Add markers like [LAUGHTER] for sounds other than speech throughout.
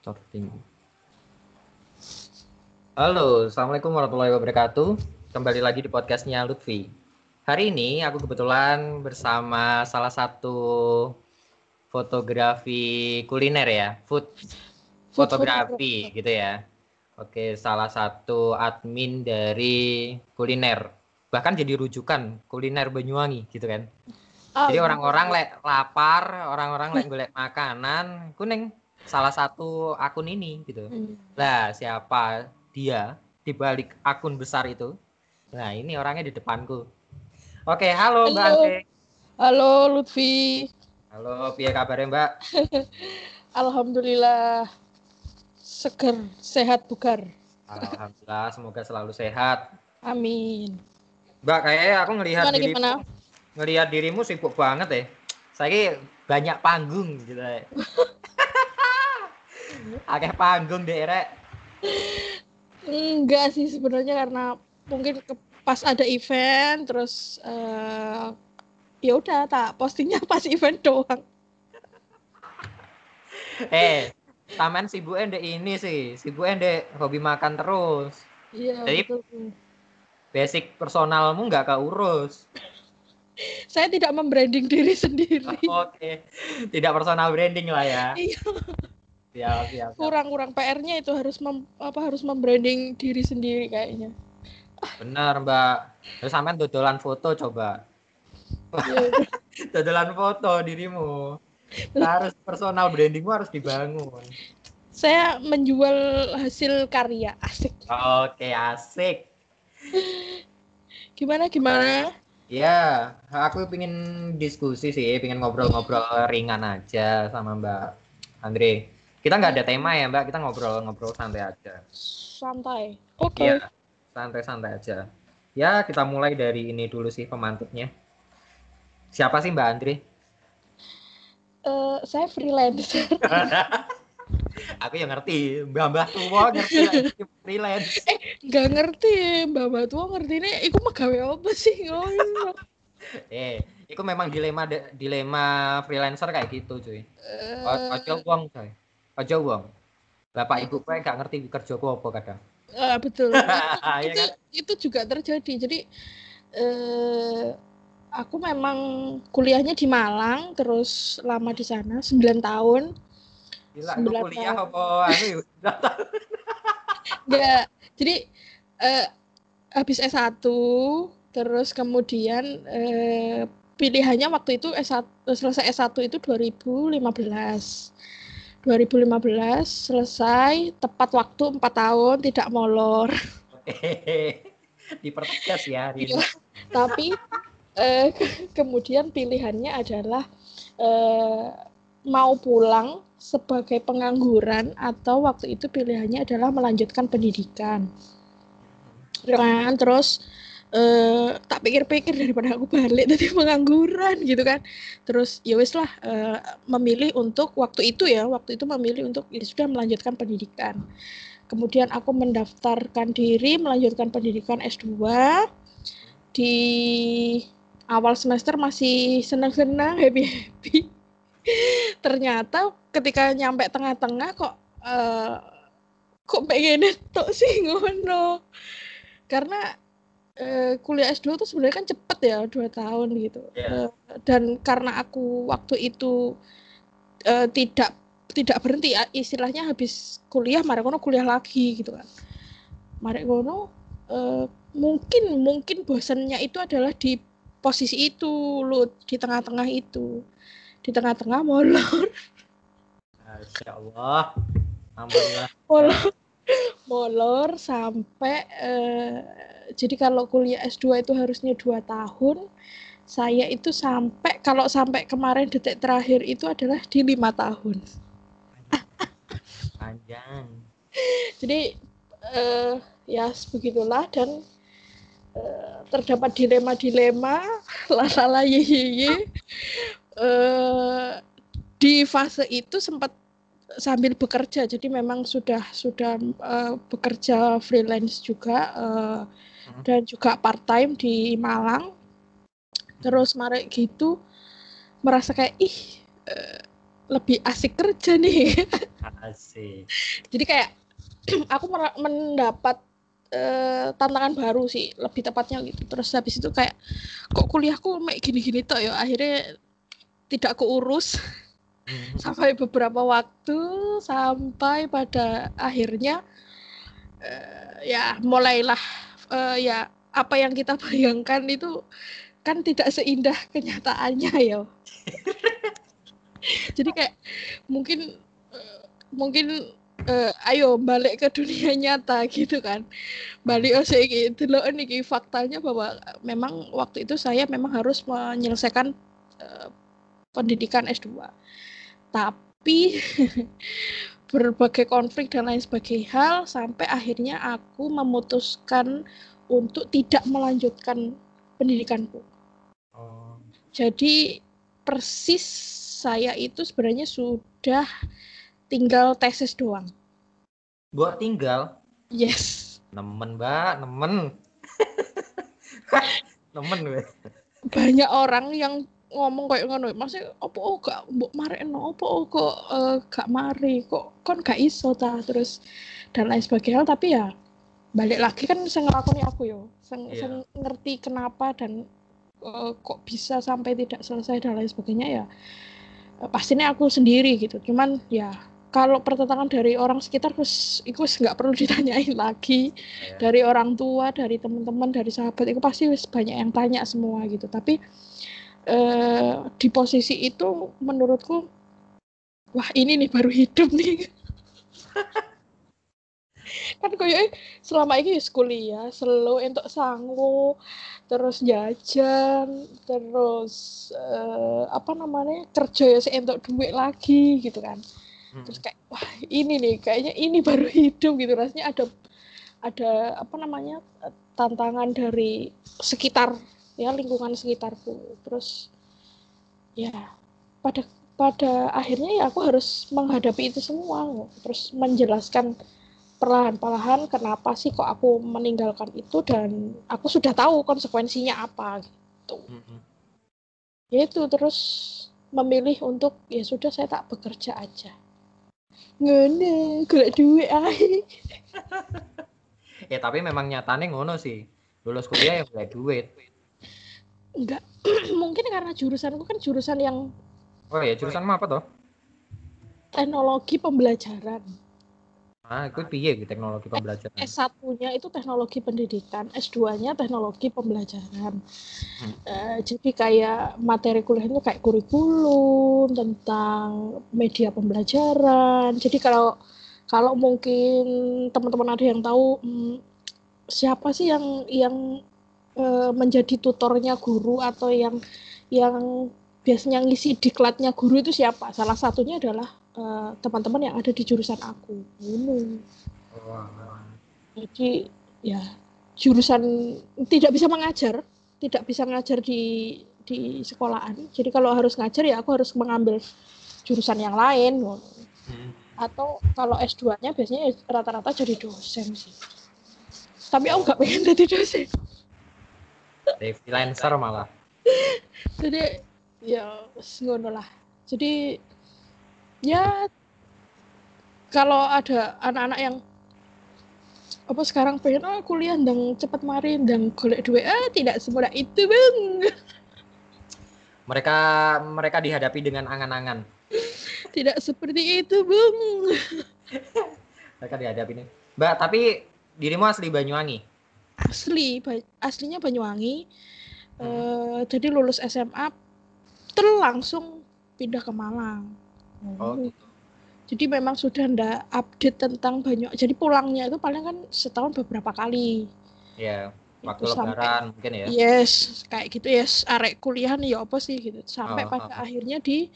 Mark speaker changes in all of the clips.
Speaker 1: Starting. Halo, Assalamualaikum warahmatullahi wabarakatuh. Kembali lagi di podcastnya Lutfi. Hari ini aku kebetulan bersama salah satu fotografi kuliner ya, food fotografi gitu ya. Oke, salah satu admin dari kuliner. Bahkan jadi rujukan kuliner Banyuwangi gitu kan.
Speaker 2: Oh,
Speaker 1: Jadi
Speaker 2: iya.
Speaker 1: orang-orang lek lapar, orang-orang lek golek makanan, kuning salah satu akun ini gitu.
Speaker 2: Hmm.
Speaker 1: Lah, siapa dia di balik akun besar itu? Nah, ini orangnya di depanku. Oke, halo Mbak
Speaker 2: Halo.
Speaker 1: Andre.
Speaker 2: Halo Lutfi.
Speaker 1: Halo, piye kabarnya Mbak? [LAUGHS]
Speaker 2: Alhamdulillah seger, sehat bugar.
Speaker 1: Alhamdulillah, semoga selalu sehat.
Speaker 2: Amin.
Speaker 1: Mbak, kayaknya aku ngelihat
Speaker 2: Gimana
Speaker 1: dirimu,
Speaker 2: gimana?
Speaker 1: ngelihat dirimu sibuk banget ya. Saya banyak panggung gitu. [LAUGHS] Akeh panggung deh, Rek.
Speaker 2: Enggak sih sebenarnya karena mungkin ke- pas ada event terus eh, ya udah tak postingnya [LAUGHS] pas event doang.
Speaker 1: Eh, taman sibuknya ndek ini sih, sibuknya ndek hobi makan terus.
Speaker 2: Iya
Speaker 1: Jadi-
Speaker 2: betul.
Speaker 1: Basic personalmu nggak keurus.
Speaker 2: Saya tidak membranding diri sendiri. [LAUGHS]
Speaker 1: Oke, tidak personal branding lah ya.
Speaker 2: Iya. Kurang-kurang PR-nya itu harus mem- apa harus membranding diri sendiri kayaknya.
Speaker 1: Benar, Mbak. Terus sampean dodolan foto coba.
Speaker 2: Iya, [LAUGHS]
Speaker 1: Dodolan foto dirimu. Harus personal brandingmu harus dibangun.
Speaker 2: Saya menjual hasil karya asik.
Speaker 1: Oke, asik.
Speaker 2: Gimana gimana?
Speaker 1: Ya, aku pengen diskusi sih, pengen ngobrol-ngobrol ringan aja sama Mbak Andre. Kita nggak ada tema ya, Mbak. Kita ngobrol-ngobrol santai aja.
Speaker 2: Santai. Oke.
Speaker 1: Iya, santai-santai aja. Ya, kita mulai dari ini dulu sih pemantiknya. Siapa sih Mbak Andre?
Speaker 2: Eh, saya freelancer. [LAUGHS]
Speaker 1: Aku yang ngerti, mbah-mbah tua ngerti [LAUGHS] freelance.
Speaker 2: Nggak ngerti, Mbak Mbak tua ngerti ini. Iku mah gawe apa sih? [LAUGHS] Oh, iya.
Speaker 1: Eh, itu memang dilema dilema freelancer kayak gitu, cuy.
Speaker 2: Eh,
Speaker 1: O- Ojo wong, coy. Ojo wong. Bapak ibu kowe gak ngerti kerja apa kadang.
Speaker 2: eh, betul. [LAUGHS]
Speaker 1: Iya
Speaker 2: itu
Speaker 1: kan?
Speaker 2: itu juga terjadi. Jadi eh aku memang kuliahnya di Malang, terus lama di sana 9 tahun.
Speaker 1: Gila, itu
Speaker 2: Sembilan
Speaker 1: kuliah
Speaker 2: tahun.
Speaker 1: apa anu [LAUGHS] yuk?
Speaker 2: Enggak. Jadi eh habis S1 terus kemudian eh pilihannya waktu itu S1 selesai S1 itu 2015. 2015 selesai tepat waktu 4 tahun tidak molor. [LAUGHS]
Speaker 1: Dipertegas ya hari ini.
Speaker 2: Tapi eh ke- kemudian pilihannya adalah eh mau pulang sebagai pengangguran atau waktu itu pilihannya adalah melanjutkan pendidikan. Kan terus eh tak pikir-pikir daripada aku balik tadi pengangguran gitu kan. Terus ya wis lah eh, memilih untuk waktu itu ya, waktu itu memilih untuk ya sudah melanjutkan pendidikan. Kemudian aku mendaftarkan diri melanjutkan pendidikan S2 di awal semester masih senang-senang, happy-happy. Ternyata ketika nyampe tengah-tengah kok eh, kok pengen [LAUGHS] tok sih ngono. Karena eh, kuliah S2 tuh sebenarnya kan cepet ya, dua tahun gitu.
Speaker 1: Iya.
Speaker 2: Eh, dan karena aku waktu itu eh, tidak tidak berhenti ya, istilahnya habis kuliah marek ngono kuliah lagi gitu kan. Marek ngono eh, mungkin mungkin bosannya itu adalah di posisi itu lu di tengah-tengah itu di tengah-tengah molor
Speaker 1: Masya Allah. Alhamdulillah.
Speaker 2: molor molor sampai eh, jadi kalau kuliah S2 itu harusnya dua tahun saya itu sampai kalau sampai kemarin detik terakhir itu adalah di lima tahun
Speaker 1: Panjang.
Speaker 2: jadi eh, ya begitulah dan eh, terdapat dilema-dilema [LAUGHS] lalala ye ye ye. Eh, di fase itu sempat sambil bekerja jadi memang sudah sudah eh, bekerja freelance juga
Speaker 1: Mhm.
Speaker 2: Dan juga part time di Malang terus marek gitu merasa kayak ih eh, lebih asik kerja nih. [LAUGHS]
Speaker 1: Asik.
Speaker 2: Jadi kayak [CLEARS THROAT] aku mendapat eh, tantangan baru sih, lebih tepatnya gitu. Terus habis itu kayak kok kuliahku kayak gini-gini toh ya akhirnya tidak keurus [LAUGHS] sampai beberapa waktu sampai pada akhirnya eh, ya mulailah eh, ya apa yang kita [LAUGHS] bayangkan itu kan tidak seindah kenyataannya ya. [LAUGHS] Jadi kayak mungkin eh, mungkin eh, ayo balik ke dunia [LAUGHS] nyata gitu kan. Balik oh gitu loh ini faktanya bahwa memang waktu itu saya memang harus menyelesaikan eh, pendidikan S2 tapi berbagai konflik dan lain sebagainya hal sampai akhirnya aku memutuskan untuk tidak melanjutkan pendidikanku.
Speaker 1: Oh.
Speaker 2: Jadi persis saya itu sebenarnya sudah tinggal tesis doang.
Speaker 1: Buat tinggal
Speaker 2: Yes.
Speaker 1: nemen, Mbak, nemen. [LAUGHS] nemen gue.
Speaker 2: Banyak orang yang ngomong kayak ngono, maksudnya opo gak mbok marekno, opo kok eh, gak mari, kok kon gak iso ta terus dan lain sebagainya tapi ya balik lagi kan saya ngelakoni aku yo, saya
Speaker 1: Iya.
Speaker 2: ngerti kenapa dan eh, kok bisa sampai tidak selesai dan lain sebagainya ya eh, pastinya aku sendiri gitu. Cuman ya kalau pertentangan dari orang sekitar terus itu nggak perlu [LAUGHS] ditanyain lagi
Speaker 1: Ya.
Speaker 2: dari orang tua, dari teman-teman, dari sahabat itu pasti banyak yang tanya semua gitu. Tapi eh, di posisi itu menurutku wah ini nih baru hidup nih. [LAUGHS] kan koyo selama ini kuliah selalu entuk sangu terus jajan terus eh, apa namanya kerja ya sih entuk duit lagi gitu kan
Speaker 1: Hmm.
Speaker 2: terus kayak wah ini nih kayaknya ini baru hidup gitu rasanya ada ada apa namanya tantangan dari sekitar ya lingkungan sekitarku terus ya pada pada akhirnya ya aku harus menghadapi itu semua terus menjelaskan perlahan-perlahan kenapa sih kok aku meninggalkan itu dan aku sudah tahu konsekuensinya apa gitu
Speaker 1: Mm-mm.
Speaker 2: ya itu terus memilih untuk ya sudah saya tak bekerja aja ngene golek duit ae [LAUGHS]
Speaker 1: Ya tapi memang nyatanya ngono sih. Lulus kuliah ya boleh duit.
Speaker 2: Enggak [CLEARS THROAT] mungkin karena jurusanku kan jurusan yang
Speaker 1: Oh ya jurusan apa toh?
Speaker 2: teknologi pembelajaran
Speaker 1: Ah, itu piye gitu teknologi pembelajaran.
Speaker 2: S1-nya itu teknologi pendidikan, S2-nya teknologi pembelajaran.
Speaker 1: Hmm.
Speaker 2: Eh, jadi kayak materi kuliahnya kayak kurikulum tentang media pembelajaran. Jadi kalau kalau mungkin teman-teman ada yang tahu hmm, siapa sih yang yang eh, menjadi tutornya guru atau yang yang biasanya ngisi diklatnya guru itu siapa? Salah satunya adalah eh, teman-teman yang ada di jurusan aku. Ini. Jadi ya jurusan tidak bisa mengajar, tidak bisa ngajar di di sekolahan. Jadi kalau harus ngajar ya aku harus mengambil jurusan yang lain.
Speaker 1: Hmm.
Speaker 2: Atau kalau S2-nya biasanya rata-rata jadi dosen sih. Tapi aku nggak pengen jadi dosen.
Speaker 1: Jadi freelancer malah.
Speaker 2: Jadi ya ngono lah. Jadi ya kalau ada anak-anak yang apa sekarang pengen ah kuliah dan cepat mari dan golek duit ah tidak semudah itu bang
Speaker 1: Mereka mereka dihadapi dengan angan-angan.
Speaker 2: tidak seperti itu bang [LAUGHS]
Speaker 1: Mereka dihadapi ini. Mbak, tapi dirimu asli Banyuwangi.
Speaker 2: Asli aslinya Banyuwangi Eh, jadi lulus SMA terus langsung pindah ke Malang
Speaker 1: Oh, gitu.
Speaker 2: jadi memang sudah ndak update tentang Banyuwangi jadi pulangnya itu paling kan setahun beberapa kali
Speaker 1: Ya, waktu
Speaker 2: Itu sampai-
Speaker 1: lebaran mungkin ya.
Speaker 2: Yes, kayak gitu ya. Arek kuliah nih ya apa sih gitu. Sampai
Speaker 1: Oh,
Speaker 2: pada
Speaker 1: oh.
Speaker 2: akhirnya di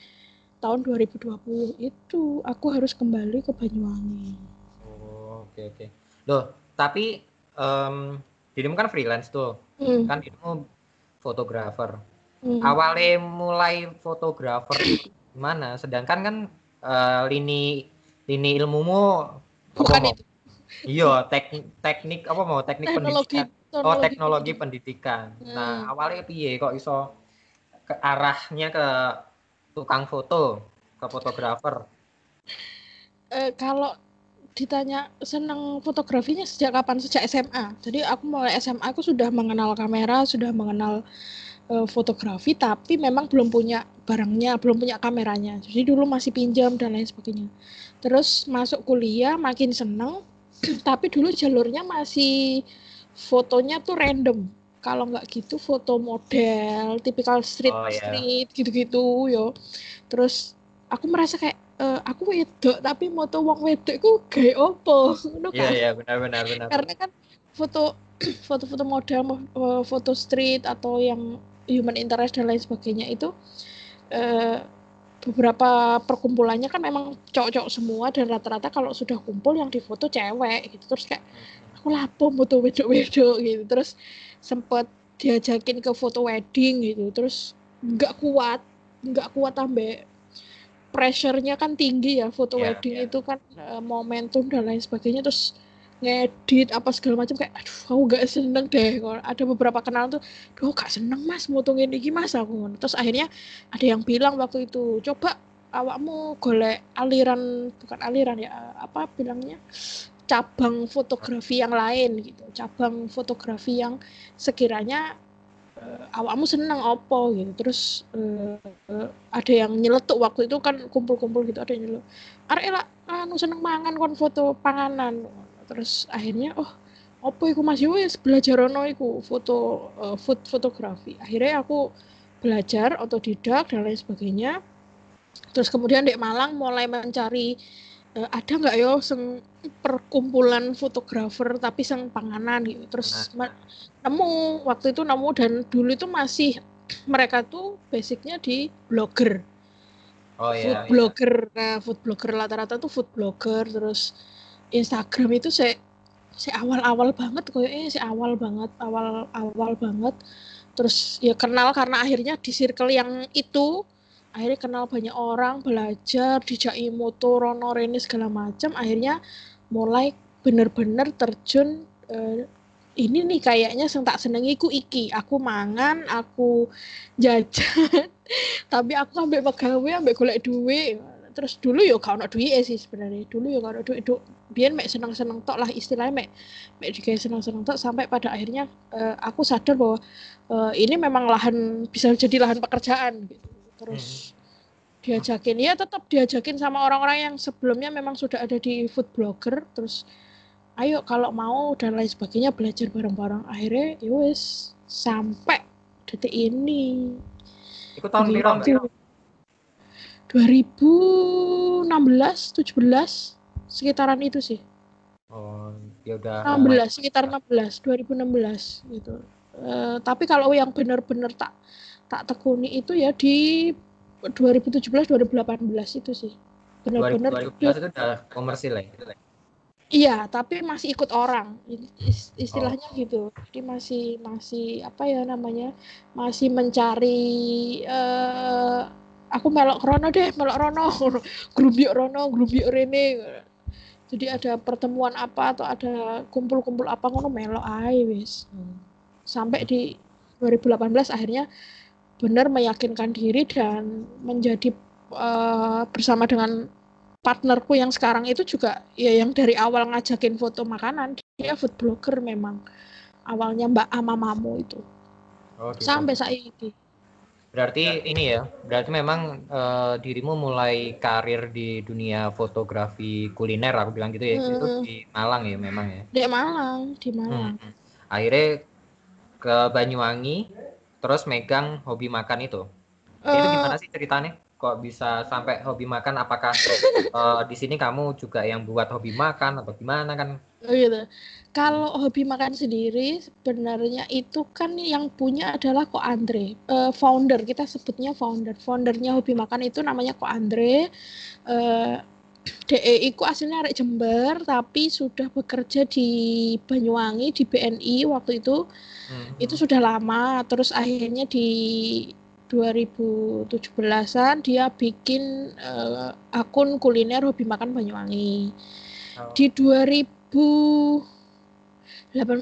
Speaker 2: tahun 2020 itu aku harus kembali ke Banyuwangi.
Speaker 1: Oh, oke oke. Loh, tapi em, dirimu kan freelance tuh.
Speaker 2: Hmm,
Speaker 1: Kan dirimu fotografer.
Speaker 2: hmm.
Speaker 1: Awalnya mulai fotografer gimana? Sedangkan kan eh, lini lini ilmumu
Speaker 2: Bukan
Speaker 1: mau?
Speaker 2: itu.
Speaker 1: Iya, teknik teknik apa mau teknik
Speaker 2: Teknologi.
Speaker 1: pendidikan. Oh, teknologi pendidikan.
Speaker 2: Hmm.
Speaker 1: Nah, awalnya piye kok iso ke arahnya ke tukang foto, ke fotografer?
Speaker 2: Eh, kalau ditanya senang fotografinya sejak kapan? Sejak SMA. Jadi aku mulai SMA aku sudah mengenal kamera, sudah mengenal uh, fotografi, tapi memang belum punya barangnya, belum punya kameranya. Jadi dulu masih pinjam dan lain sebagainya. Terus masuk kuliah makin seneng, [CLEARS THROAT] tapi dulu jalurnya masih fotonya tuh random. Kalau nggak gitu foto model, tipikal street
Speaker 1: Oh ya.
Speaker 2: street gitu-gitu yo. Terus aku merasa kayak eh, aku wedok tapi moto wong wedok ku gawe opo? [LAUGHS] Ngono
Speaker 1: Iya
Speaker 2: kan?
Speaker 1: iya benar benar benar.
Speaker 2: karena kan foto [CLEARS THROAT] foto-foto model mo- eh, foto street atau yang human interest dan lain sebagainya itu eh, beberapa perkumpulannya kan memang cowok-cowok semua dan rata-rata kalau sudah kumpul yang difoto cewek gitu. Terus kayak aku lapo foto wedok-wedok gitu. Terus sempet diajakin ke foto wedding gitu. Terus nggak kuat nggak kuat ambek pressure-nya kan tinggi ya foto
Speaker 1: Iya,
Speaker 2: wedding
Speaker 1: iya.
Speaker 2: itu kan eh, momentum dan lain sebagainya terus ngedit apa segala macam kayak aduh aku gak seneng deh Kalau ada beberapa kenalan tuh duh gak seneng mas motongin ini mas aku terus akhirnya ada yang bilang waktu itu coba awakmu golek aliran bukan aliran ya eh, apa bilangnya cabang fotografi yang lain gitu cabang fotografi yang sekiranya awakmu seneng opo gitu. Terus eh, eh, ada yang nyeletuk waktu itu kan kumpul-kumpul gitu ada yang nyeletuk. Arek lah anu seneng mangan kon foto panganan. Terus akhirnya oh opo iku Mas? Yo wis belajar ono iku foto eh, food fotografi. Akhirnya aku belajar otodidak dan lain sebagainya. Terus kemudian di Malang mulai mencari eh, ada nggak yo seng perkumpulan fotografer tapi seng panganan gitu terus me- nemu waktu itu nemu dan dulu itu masih mereka tuh basicnya di blogger
Speaker 1: Oh
Speaker 2: food
Speaker 1: iya. iya.
Speaker 2: blogger nah food blogger rata-rata tuh food blogger terus Instagram itu saya saya awal-awal banget kayaknya saya awal banget awal awal banget terus ya kenal karena akhirnya di circle yang itu akhirnya kenal banyak orang belajar dijai moto rono rene segala macam. Akhirnya mulai bener-bener terjun eh, ini nih kayaknya sing tak senengi ku iki. Aku mangan aku jajan [LAUGHS] tapi aku ambek pegawai ambek golek duit. Terus dulu yo gak ono duit sih sebenarnya. Dulu yo gak ono duit du, biar mek seneng-seneng tok lah istilahnya mek mek digawe seneng-seneng tok sampai pada akhirnya eh, aku sadar bahwa eh, ini memang lahan bisa jadi lahan pekerjaan gitu terus diajakin. Ya tetap diajakin sama orang-orang yang sebelumnya memang sudah ada di food blogger. Terus ayo kalau mau dan lain sebagainya belajar bareng-bareng. Akhirnya ya wes sampai detik ini.
Speaker 1: Iku tahun piro Mbak?
Speaker 2: 2016 17 sekitaran itu sih.
Speaker 1: Oh, ya udah.
Speaker 2: 16 sekitar 16 2016 gitu. Eh, tapi kalau yang benar-benar tak tak tekuni itu ya di 2017 2018 itu sih benar-benar
Speaker 1: 2012 itu udah komersil ya.
Speaker 2: Iya, tapi masih ikut orang. Is- Istilahnya gitu. Jadi masih masih apa ya namanya? Masih mencari eh aku melok rono deh, melok rono. [LAUGHS] Grup yuk rono, grup yuk rene. Jadi ada pertemuan apa atau ada kumpul-kumpul apa ngono melok ae wis. Sampai di 2018 akhirnya benar meyakinkan diri dan menjadi eh, bersama dengan partnerku yang sekarang itu juga ya yang dari awal ngajakin foto makanan dia food blogger memang awalnya Mbak Amamamu itu
Speaker 1: Oh, gitu.
Speaker 2: sampai saat ini
Speaker 1: Berarti ini ya, berarti memang eh, dirimu mulai karir di dunia fotografi kuliner, aku bilang gitu ya, itu
Speaker 2: Hmm.
Speaker 1: di Malang ya memang ya.
Speaker 2: di Malang di Malang
Speaker 1: Hmm. Akhirnya ke Banyuwangi, terus megang hobi makan itu. Itu
Speaker 2: Eh,
Speaker 1: gimana sih ceritanya? Kok bisa sampai hobi makan? Apakah eh, di sini kamu juga yang buat hobi makan atau gimana kan?
Speaker 2: Oh gitu. Kalau hobi makan sendiri sebenarnya itu kan yang punya adalah Ko Andre, Eh, founder kita sebutnya founder. Foundernya hobi makan itu namanya Ko Andre. Eh, DE iku aslinya arek Jember tapi sudah bekerja di Banyuwangi di BNI waktu itu.
Speaker 1: Hmm.
Speaker 2: Itu sudah lama terus akhirnya di 2017-an dia bikin eh, akun kuliner hobi makan Banyuwangi
Speaker 1: Oh.
Speaker 2: di 2008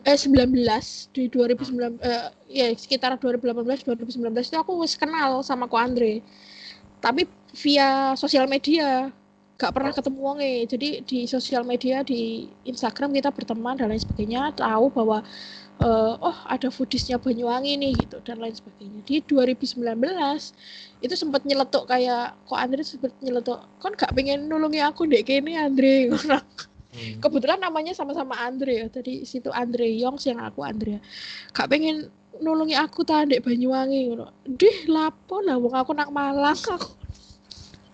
Speaker 2: eh 19 di 2019 eh, ya sekitar 2018 2019 itu aku wis kenal sama Ko Andre tapi via sosial media gak pernah ketemu wonge. Jadi di sosial media di Instagram kita berteman dan lain sebagainya tahu bahwa uh, oh ada foodisnya Banyuwangi nih gitu dan lain sebagainya. Di 2019 itu sempat nyeletuk kayak kok Andre sempat nyeletuk kan gak pengen nulungi aku dek ini Andre? [LAUGHS] Hmm. kebetulan namanya sama-sama Andre ya tadi situ Andre Yongs yang aku Andrea. Gak pengen nulungi aku tadi Banyuwangi? Ngono. Dih lapo lah wong aku nak Malang. Aku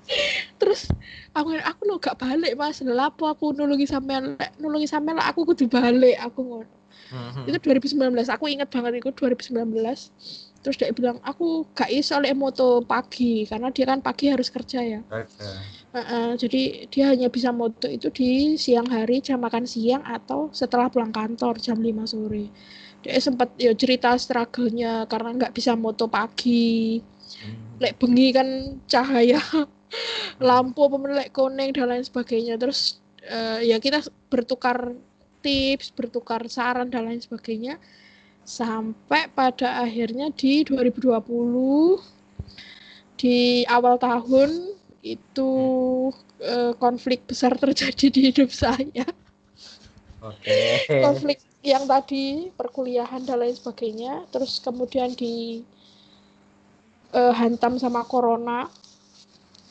Speaker 2: [LAUGHS] terus aku aku lo gak balik mas. Lapo aku nulungi sampean? Nulungi sampean lah aku kudu balik aku ngono. Hmm. itu 2019 aku ingat banget itu 2019 terus dia bilang aku gak iso oleh moto pagi karena dia kan pagi harus kerja ya. Okay. uh, uh, jadi dia hanya bisa moto itu di siang hari jam makan siang atau setelah pulang kantor jam 5 sore. Dia sempat ya cerita struggle-nya karena nggak bisa moto pagi. Hmm. lek bengi kan cahaya [LAUGHS] lampu pemelek kuning dan lain sebagainya. Terus uh, ya kita bertukar tips bertukar saran dan lain sebagainya. Sampai pada akhirnya di 2020 di awal tahun itu uh, konflik besar terjadi di hidup saya.
Speaker 1: Okay. [LAUGHS]
Speaker 2: konflik yang tadi perkuliahan dan lain sebagainya. Terus kemudian di uh, hantam sama corona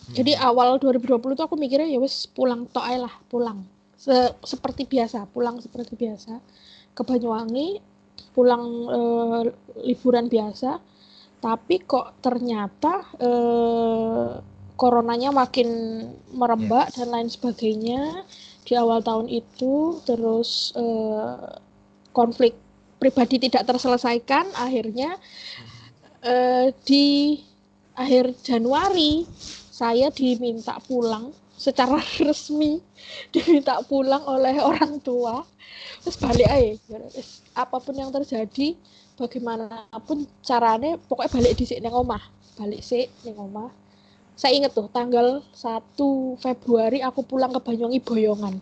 Speaker 2: jadi hmm. awal 2020 tuh aku mikirnya ya wes pulang tok lah, pulang. Se seperti biasa, pulang seperti biasa ke Banyuwangi, pulang e, liburan biasa. Tapi kok ternyata e, coronanya makin merebak yes. dan lain sebagainya di awal tahun itu terus e, konflik pribadi tidak terselesaikan akhirnya e, di akhir Januari saya diminta pulang secara [LAUGHS] resmi diminta pulang oleh orang tua. Terus balik aja apa pun yang terjadi bagaimanapun caranya pokoknya balik di sini omah. Balik nih omah. Saya inget tuh tanggal 1 Februari aku pulang ke Banyuwangi Boyongan.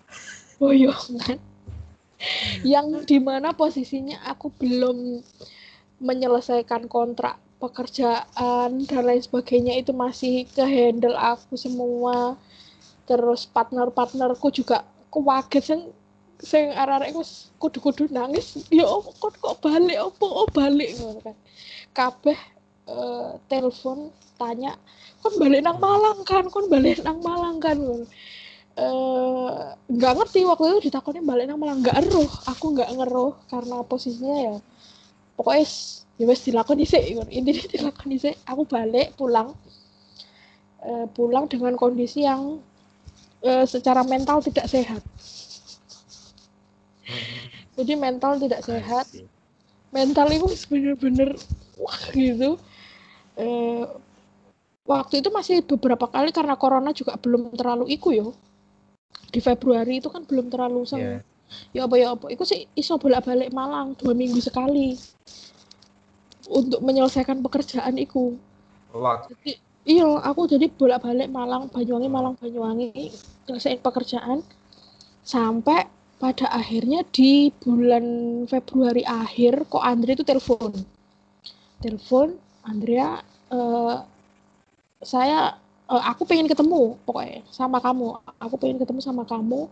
Speaker 2: [LAUGHS] Boyongan. Yang di mana posisinya aku belum menyelesaikan kontrak pekerjaan dan lain sebagainya itu masih ke handle aku semua. Terus partner-partnerku juga aku kaget sing sing arek-arek wis kudu-kudu nangis. Ya kok kok balik opo oh balik ngono kan. Kabeh uh, telepon tanya kon balik nang Malang kan? Kon balik nang Malang kan? Eh nggak ngerti waktu itu ditakoni balik nang Malang. Nggak eruh aku nggak ngeruh karena posisinya ya pokoknya ya wes dilakoni sih ini [LAUGHS] dilakoni sih aku balik pulang uh, pulang dengan kondisi yang uh, secara mental tidak sehat. Hmm. jadi mental tidak sehat. mental itu bener-bener wah gitu. Uh, waktu itu masih beberapa kali karena corona juga belum terlalu iku yo. Di Februari itu kan belum terlalu sang yeah. ya apa ya apa. Itu sih iso bolak balik Malang dua minggu sekali untuk menyelesaikan pekerjaan itu. Jadi, iya, aku jadi bolak-balik Malang, Banyuwangi, Malang, Banyuwangi, selesaiin pekerjaan sampai pada akhirnya di bulan Februari akhir kok Andre itu telepon. Telepon, Andrea, uh, saya uh, aku pengen ketemu pokoknya sama kamu. Aku pengen ketemu sama kamu.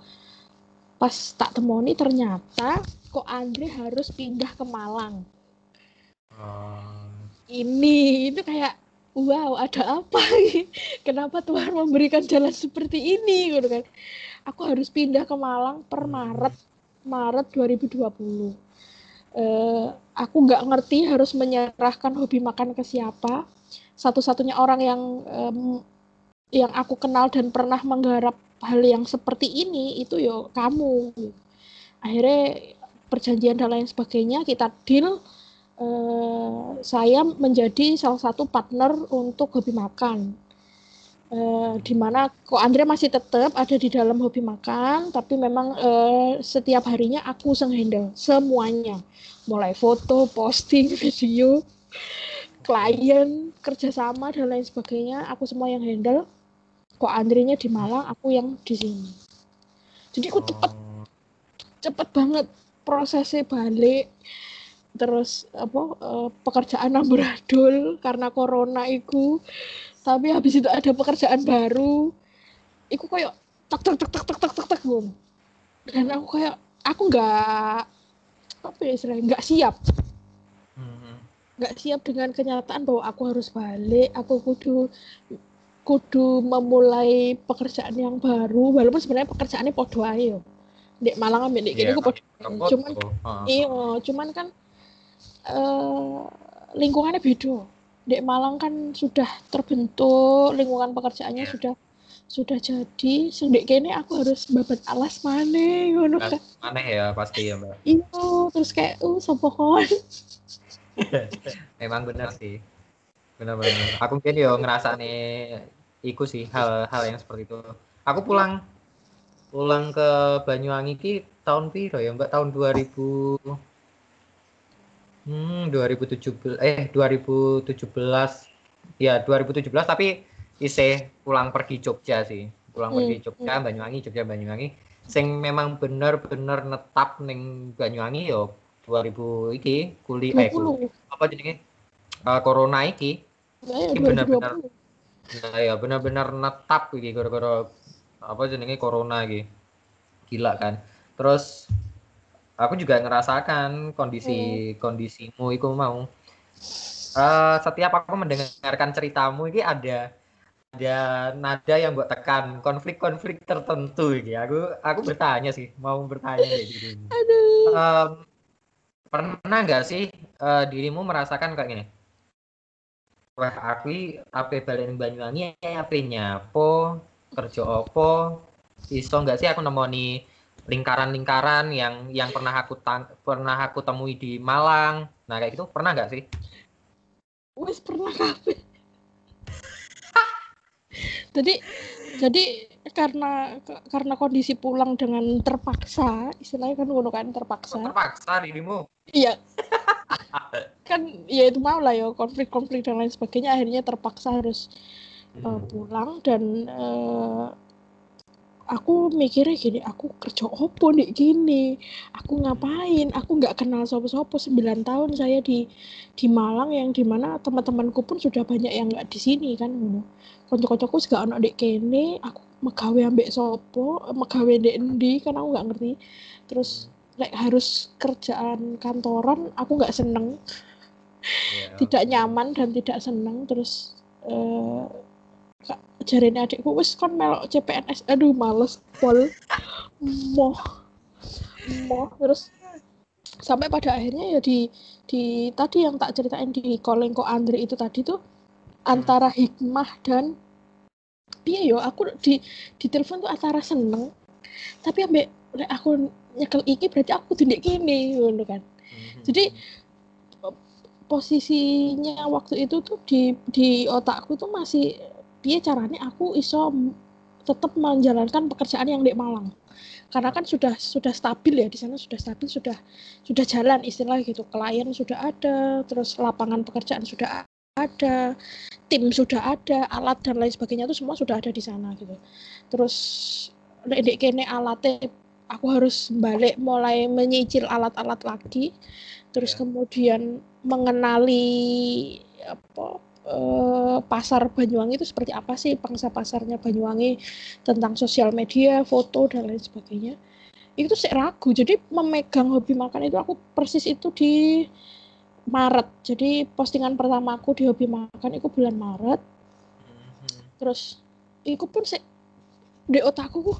Speaker 2: Pas tak temoni ternyata kok Andre harus pindah ke Malang ini itu kayak wow ada apa kenapa Tuhan memberikan jalan seperti ini gitu kan aku harus pindah ke Malang per hmm. Maret Maret 2020 Uh, aku nggak ngerti harus menyerahkan hobi makan ke siapa. Satu-satunya orang yang um, yang aku kenal dan pernah menggarap hal yang seperti ini itu yo kamu. Akhirnya perjanjian dan lain sebagainya kita deal Eh, saya menjadi salah satu partner untuk hobi makan. Uh, di mana kok Andre masih tetap ada di dalam hobi makan, tapi memang uh, setiap harinya aku handle semuanya, mulai foto, posting, [LAUGHS] video, klien, kerjasama dan lain sebagainya, aku semua yang handle. Kok Andre-nya di Malang, aku yang di sini. Jadi aku cepet, oh. cepet banget prosesnya balik terus apa uh, pekerjaan amburadul karena corona itu tapi habis itu ada pekerjaan baru iku kayak tak tak tak tak tak tak tak tak ngono dan aku kayak aku nggak apa ya istilahnya nggak siap
Speaker 1: Hmm.
Speaker 2: nggak siap dengan kenyataan bahwa aku harus balik aku kudu kudu memulai pekerjaan yang baru walaupun sebenarnya pekerjaannya podo ayo dek Malang ambil dek
Speaker 1: Iya,
Speaker 2: kene ku podo cuman.
Speaker 1: Ah.
Speaker 2: iya cuman kan eh lingkungannya beda dek Malang kan sudah terbentuk lingkungan pekerjaannya
Speaker 1: Iya.
Speaker 2: sudah sudah jadi sing dek kene aku harus babat alas maneh ngono kan
Speaker 1: aneh ya pasti ya mbak
Speaker 2: iya terus kayak uh sapa kon [LAUGHS]
Speaker 1: Memang benar sih. Benar-benar. Aku mungkin yo ngerasane iku sih hal-hal yang seperti itu. Aku pulang pulang ke Banyuwangi ki tahun piro ya, Mbak? Tahun 2000 Hmm, 2017 eh 2017 ya 2017 tapi isih pulang pergi Jogja sih. Pulang
Speaker 2: Hmm,
Speaker 1: pergi Jogja, Banyuwangi, Jogja, Banyuwangi. Sing memang bener-bener netap ning Banyuwangi yo 2000 iki kuli eh kuli.
Speaker 2: 20
Speaker 1: apa jenenge? Eh, corona iki.
Speaker 2: Ya
Speaker 1: Ini benar-benar.
Speaker 2: 2020
Speaker 1: nah ya benar-benar netap iki gara-gara apa jenenge corona iki. Gila kan. Terus aku juga ngerasakan kondisi kondisimu itu mau. Eh, setiap aku mendengarkan ceritamu ini ada ada nada yang buat tekan konflik-konflik tertentu iki. Aku aku bertanya sih mau bertanya gitu.
Speaker 2: Aduh.
Speaker 1: Em, pernah nggak sih eh, dirimu merasakan kayak gini? Wah, aku i ape balen Banyuwangi ape nyapo kerja opo iso nggak sih aku nemoni lingkaran-lingkaran yang yang pernah aku tang- pernah aku temui di Malang. Nah, kayak gitu pernah nggak sih?
Speaker 2: wes pernah kabeh [LAUGHS] jadi jadi karena karena kondisi pulang dengan terpaksa istilahnya kan ngono kan terpaksa
Speaker 1: terpaksa dirimu?
Speaker 2: iya [LAUGHS] kan ya itu mau lah ya konflik-konflik dan lain sebagainya akhirnya terpaksa harus uh, pulang dan uh, aku mikirnya gini aku kerja opo nih gini. Aku ngapain? Aku nggak kenal sopo-sopo. 9 tahun saya di di Malang yang di mana teman-temanku pun sudah banyak yang nggak di sini kan. Ngono konco-koncoku juga ono dek kene aku megawe ambek sopo megawe dek endi kan aku nggak ngerti. Terus like, harus kerjaan kantoran aku nggak seneng.
Speaker 1: Iya.
Speaker 2: tidak nyaman dan tidak senang terus eh jarene adikku. Wis kon melok CPNS aduh males pol. Moh. Moh. Terus sampai pada akhirnya ya di di tadi yang tak ceritain di calling kok Andre itu tadi tuh antara hikmah dan piye yo aku di di telepon tuh antara seneng tapi ambek aku nyekel iki berarti aku tindak gini ngono kan.
Speaker 1: Mhm.
Speaker 2: jadi posisinya waktu itu tuh di di otakku tuh masih piye caranya aku iso tetap menjalankan pekerjaan yang di Malang. Karena kan sudah sudah stabil ya di sana sudah stabil sudah sudah jalan istilah gitu. Klien sudah ada terus lapangan pekerjaan sudah ada tim sudah ada alat dan lain sebagainya itu semua sudah ada di sana gitu. Terus dek kene alatnya aku harus balik mulai menyicil alat-alat lagi. Terus
Speaker 1: Ya.
Speaker 2: kemudian mengenali apa eh, pasar Banyuwangi itu seperti apa sih pangsa pasarnya Banyuwangi tentang sosial media, foto dan lain sebagainya. Itu saya ragu. Jadi memegang hobi makan itu aku persis itu di Maret. Jadi postingan pertama aku di hobi makan itu bulan Maret.
Speaker 1: Mhm.
Speaker 2: Terus iku pun sik di otakku ku,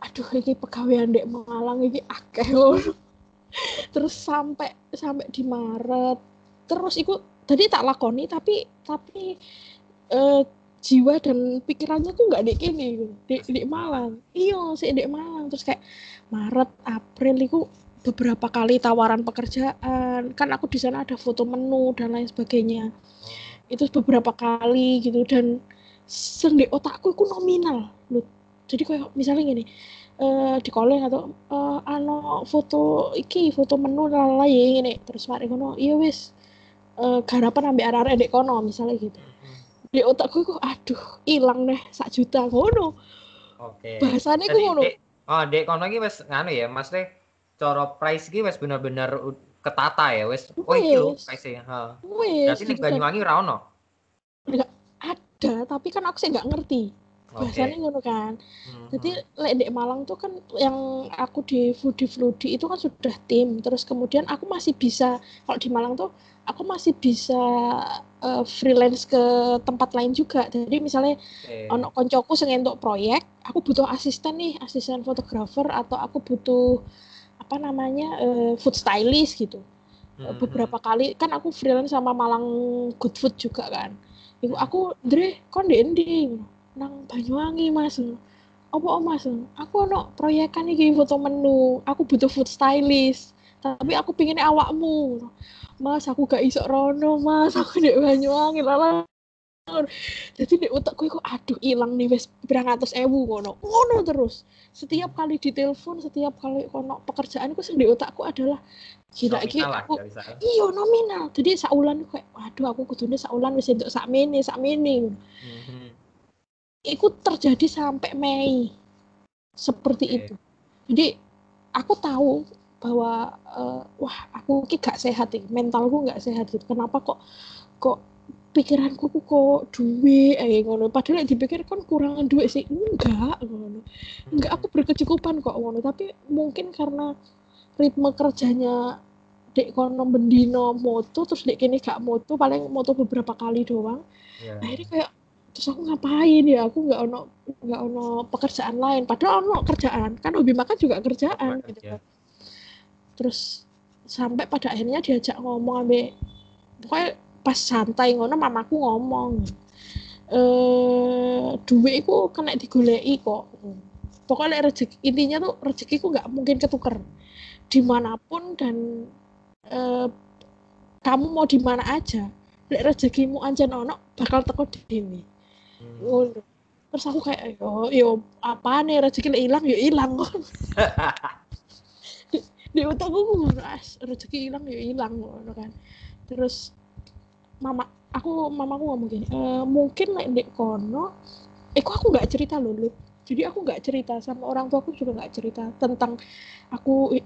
Speaker 2: aduh ini pegawaian dek Malang ini akeh [LAUGHS] terus sampai sampai di Maret terus iku tadi tak lakoni tapi tapi eh, jiwa dan pikirannya tuh nggak di kini di, di Malang. Iya sih di Malang. Terus kayak Maret April itu beberapa kali tawaran pekerjaan. Kan aku di sana ada foto menu dan lain sebagainya. Itu beberapa kali gitu. Dan sing di otakku itu nominal loh. Jadi kayak misalnya gini eh di calling atau eh ano foto iki foto menu lala ya ini. Terus mari ngono iya wis eh garapan ambek arek-arek dek kono misalnya gitu
Speaker 1: Mhm.
Speaker 2: di otakku kok aduh hilang deh sak juta ngono
Speaker 1: Oke.
Speaker 2: bahasanya ku ngono
Speaker 1: oh, Dek kono iki wis nganu ya, maksudnya cara price iki wis bener-bener u- ketata ya, wis. Oh iki lho
Speaker 2: Wis.
Speaker 1: price-e. Heeh.
Speaker 2: wis
Speaker 1: Berarti ning
Speaker 2: gitu kan.
Speaker 1: Banyuwangi ora ono.
Speaker 2: ada tapi kan aku sih nggak ngerti bahasanya
Speaker 1: Oke.
Speaker 2: ngono kan. Jadi lek di Malang tuh kan yang aku di Foodie Floody itu kan sudah tim. Terus kemudian aku masih bisa kalau di Malang tuh aku masih bisa eh, freelance ke tempat lain juga. Jadi misalnya
Speaker 1: Oke.
Speaker 2: ono koncoku sing entuk proyek aku butuh asisten nih asisten fotografer atau aku butuh apa namanya eh, food stylist gitu.
Speaker 1: Mhm.
Speaker 2: beberapa kali kan aku freelance sama Malang Good Food juga kan. Iku aku Dre kon di nang Banyuwangi Mas. Apa oh, Mas? Aku ono proyekan iki foto menu. Aku butuh food stylist tapi aku pinginnya awakmu. Mas aku gak iso rono Mas. Aku di Banyuwangi lala. Jadi di otakku iku aduh ilang nih wes berang atas ewu ngono. Ngono terus. Setiap kali ditelepon setiap kali kono pekerjaan ku sing di otakku adalah gila iki aku iya nominal. Jadi saulan kayak waduh aku kudune saulan wis entuk sak mene sak mene
Speaker 1: Mhm.
Speaker 2: Itu terjadi sampai Mei. Seperti
Speaker 1: Oke.
Speaker 2: itu. Jadi aku tahu bahwa eh, wah aku ki gak sehat iki mentalku gak sehat gitu. Kenapa kok kok pikiranku kok duit? Eh ngono. Padahal lek dipikir kan kurangan duit sih. Enggak ngono. Enggak aku berkecukupan kok ngono. Tapi mungkin karena ritme kerjanya dek kono bendino moto terus dek kini gak moto paling moto beberapa kali doang.
Speaker 1: Iya.
Speaker 2: akhirnya kayak terus aku ngapain ya? Aku nggak ono nggak ono pekerjaan lain. Padahal ono kerjaan. Kan hobi makan juga kerjaan gitu kan. Terus sampai pada akhirnya diajak ngomong ambek pokoknya pas santai ngono mamaku ngomong eh duit iku kena digoleki kok. Pokoknya rezeki intinya tuh rezekiku nggak mungkin ketuker. Di mana pun dan eh, kamu mau di mana aja lek rezekimu ancen ono bakal teko
Speaker 1: Mhm.
Speaker 2: Ngono. Terus aku kayak yo yo apa nih rezeki hilang yo hilang [LAUGHS] di, di otakku aku ngono as rezeki hilang yo hilang ngono kan. Terus mama aku mamaku ngomong gini e, mungkin lek ndek kono eh kok aku nggak cerita loh Lut. jadi aku nggak cerita sama orang tua aku juga nggak cerita tentang aku eh,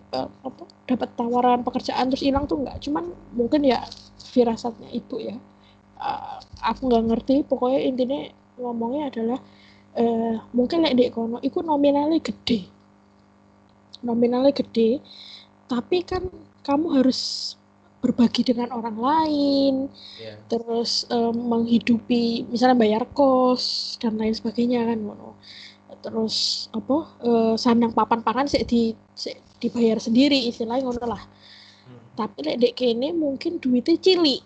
Speaker 2: apa dapat tawaran pekerjaan terus hilang tuh nggak. Cuman mungkin ya firasatnya ibu ya. Eh, aku nggak ngerti pokoknya intinya ngomongnya adalah eh, mungkin lek ndek kono iku nominalnya gede nominalnya gede tapi kan kamu harus berbagi dengan orang lain
Speaker 1: Iya.
Speaker 2: terus em, menghidupi misalnya bayar kos dan lain sebagainya kan ngono terus apa eh, sandang papan pangan sih di sik dibayar sendiri istilahnya ngono lah
Speaker 1: Mhm.
Speaker 2: tapi lek dek kene mungkin duitnya cilik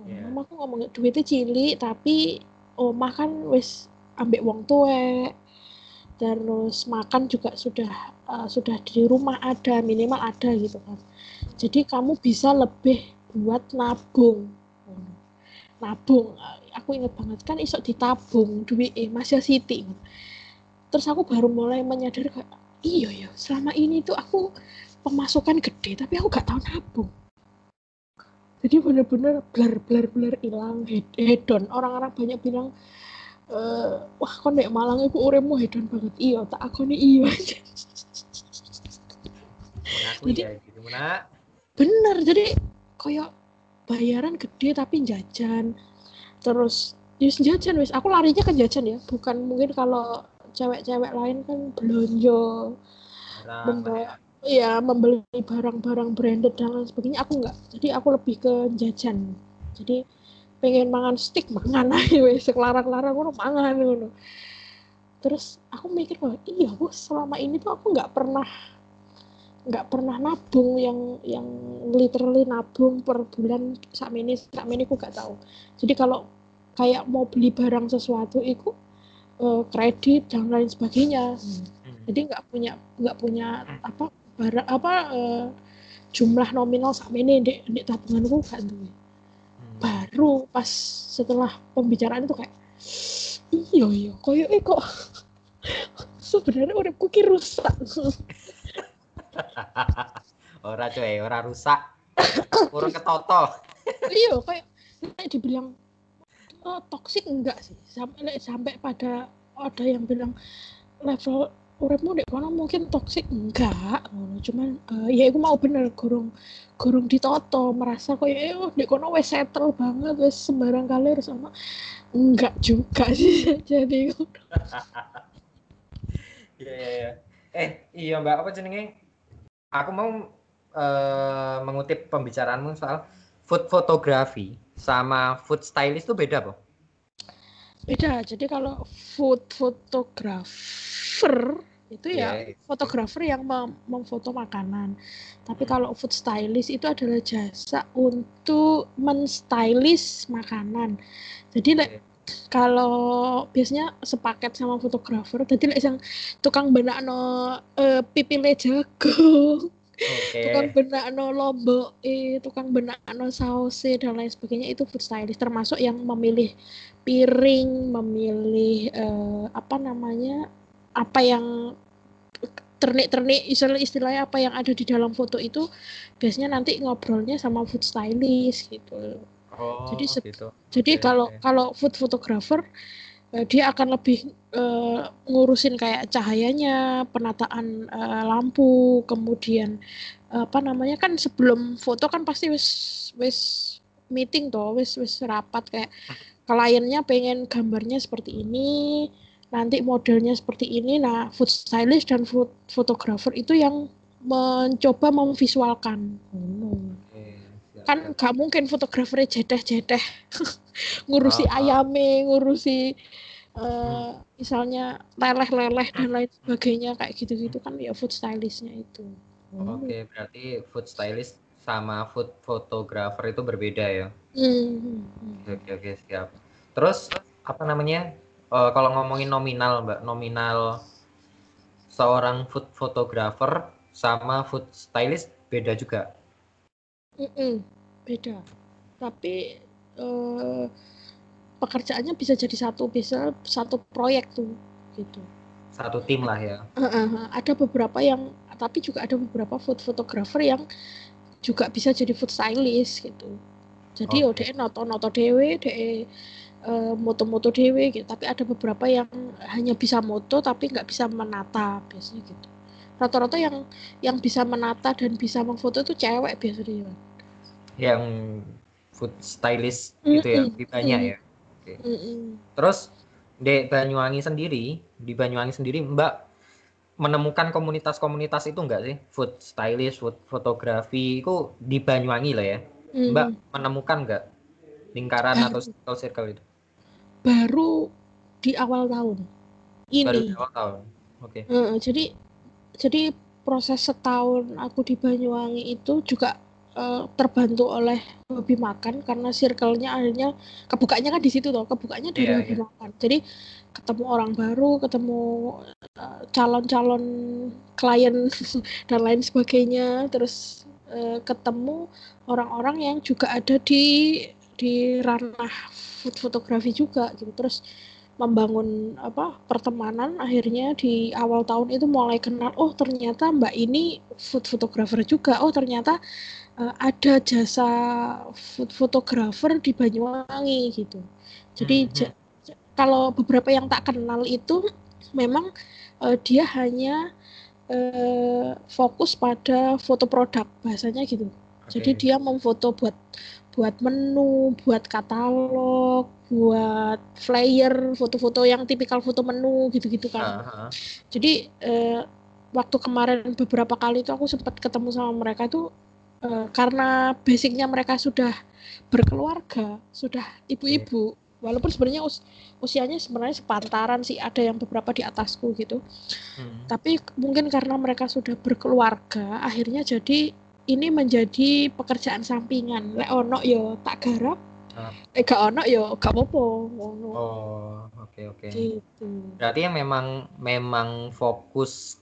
Speaker 1: Iya.
Speaker 2: Mama aku ngomong duitnya cilik tapi omah kan wis ambek wong tuwek terus makan juga sudah eh, sudah di rumah ada minimal ada gitu kan. Jadi kamu bisa lebih buat nabung. Nabung. Aku inget banget kan iso ditabung duit eh masih siti terus aku baru mulai menyadari kayak iya ya selama ini tuh aku pemasukan gede tapi aku gak tahu nabung jadi bener-bener blur blur blur hilang hed- hedon. Orang-orang banyak bilang eh wah kok nek Malang iku uripmu hedon banget? Iya tak aku nih iya Jadi-
Speaker 1: ya gitu nak.
Speaker 2: bener jadi kayak bayaran gede tapi jajan. Terus Yus jajan wis. Aku larinya ke jajan ya bukan mungkin kalau cewek-cewek lain kan belanja membawa ya membeli barang-barang branded dan lain sebagainya aku enggak jadi aku lebih ke jajan. Jadi pengen mangan stick mangan [LAUGHS] aja wes. Kelarang-larang ngono mangan ngono. Terus aku mikir bahwa iya bos selama ini tuh aku nggak pernah nggak pernah nabung yang yang literally nabung per bulan. Sak ini sak ini aku nggak tahu. Jadi kalau kayak mau beli barang sesuatu itu eh, kredit dan lain sebagainya.
Speaker 1: Mhm.
Speaker 2: jadi nggak punya nggak punya apa barang apa eh, jumlah nominal sak ini di, di tabunganku gak duwe
Speaker 1: Mhm.
Speaker 2: baru pas setelah pembicaraan itu kayak iya iya koyo eh kok [LAUGHS] sebenarnya uripku ki rusak [LAUGHS]
Speaker 1: ora coy, ora rusak. Kurang ketoto. [LAUGHS]
Speaker 2: iya kayak kayak dibilang oh, toksik enggak sih sampai sampai pada ada yang bilang level uripmu dek kono mungkin toksik enggak ngono cuman uh, ya aku mau bener gorong gorong ditoto merasa kok ya oh dek kono wes settle banget wes sembarang kali sama enggak juga sih [LAUGHS] jadi [LAUGHS]
Speaker 1: Iya iya iya. Eh iya Mbak apa jenenge? Aku mau uh, mengutip pembicaraanmu soal food fotografi sama food stylist itu beda, Po?
Speaker 2: Beda. Jadi kalau food photographer itu ya yeah. fotografer yang mem memfoto makanan. Tapi kalau food stylist itu adalah jasa untuk menstylish makanan. Jadi okay. kalau biasanya sepaket sama fotografer, jadi yang tukang benak no uh, pipile jagung. Okay. tukang benak no lombok, eh, tukang benak no saus dan lain sebagainya itu food stylist termasuk yang memilih piring, memilih uh, apa namanya apa yang ternik-ternik istilah istilahnya apa yang ada di dalam foto itu biasanya nanti ngobrolnya sama food stylist gitu. Oh, jadi gitu. jadi okay, kalau okay. kalau food photographer uh, dia akan lebih uh, ngurusin kayak cahayanya, penataan uh, lampu, kemudian uh, apa namanya kan sebelum foto kan pasti wis wis meeting toh, wis wis rapat kayak hmm. kliennya pengen gambarnya seperti ini, nanti modelnya seperti ini nah food stylist dan food photographer itu yang mencoba memvisualkan hmm. kan nggak mungkin fotografernya jedeh-jedeh [LAUGHS] ngurusi ah, ayame ngurusi uh, hmm. misalnya leleh-leleh dan lain sebagainya kayak gitu-gitu kan ya food stylistnya itu
Speaker 1: hmm. oke okay, berarti food stylist sama food photographer itu berbeda ya
Speaker 2: hmm.
Speaker 1: oke oke siap terus apa namanya uh, kalau ngomongin nominal mbak nominal seorang food photographer sama food stylist beda juga?
Speaker 2: Mm -mm, beda. Tapi uh, pekerjaannya bisa jadi satu bisa satu proyek tuh gitu.
Speaker 1: Satu tim lah ya?
Speaker 2: Uh, uh, ada beberapa yang tapi juga ada beberapa food photographer yang juga bisa jadi food stylist gitu. Jadi okay. ODN noto noto dewe de uh, moto-moto dewe gitu tapi ada beberapa yang hanya bisa moto tapi nggak bisa menata biasanya gitu rata-rata yang yang bisa menata dan bisa memfoto itu cewek biasanya
Speaker 1: yang food stylist mm -mm. gitu ya banyak mm -mm. ya okay. mm -mm. terus di Banyuwangi sendiri di Banyuwangi sendiri Mbak menemukan komunitas-komunitas itu enggak sih food stylist food fotografi itu di Banyuwangi lah ya mm. Mbak menemukan enggak lingkaran atau [LAUGHS] circle itu
Speaker 2: baru di awal tahun ini.
Speaker 1: Baru di awal tahun. Oke. Okay.
Speaker 2: Uh, jadi jadi proses setahun aku di Banyuwangi itu juga uh, terbantu oleh hobi makan karena circle-nya akhirnya kebukanya kan di situ toh, kebukanya dari yeah, hobi yeah. makan. Jadi ketemu orang baru, ketemu calon calon-calon klien [LAUGHS] dan lain sebagainya, terus uh, ketemu orang-orang yang juga ada di di ranah food fotografi juga gitu terus membangun apa pertemanan akhirnya di awal tahun itu mulai kenal oh ternyata mbak ini food photographer juga oh ternyata uh, ada jasa food photographer di Banyuwangi gitu jadi mm -hmm. kalau beberapa yang tak kenal itu memang uh, dia hanya uh, fokus pada foto produk bahasanya gitu okay. jadi dia memfoto buat buat menu, buat katalog, buat flyer, foto-foto yang tipikal foto menu gitu-gitu kan. Uh -huh. Jadi eh, waktu kemarin beberapa kali itu aku sempat ketemu sama mereka itu eh, karena basicnya mereka sudah berkeluarga, sudah ibu-ibu. Walaupun sebenarnya us usianya sebenarnya sepantaran sih, ada yang beberapa di atasku gitu. Hmm. Tapi mungkin karena mereka sudah berkeluarga, akhirnya jadi ini menjadi pekerjaan sampingan. Lek ono yo tak garap. Ah. Eh gak ono yo gak apa-apa Oh,
Speaker 1: oke okay, oke. Okay. Gitu. Berarti yang memang memang fokus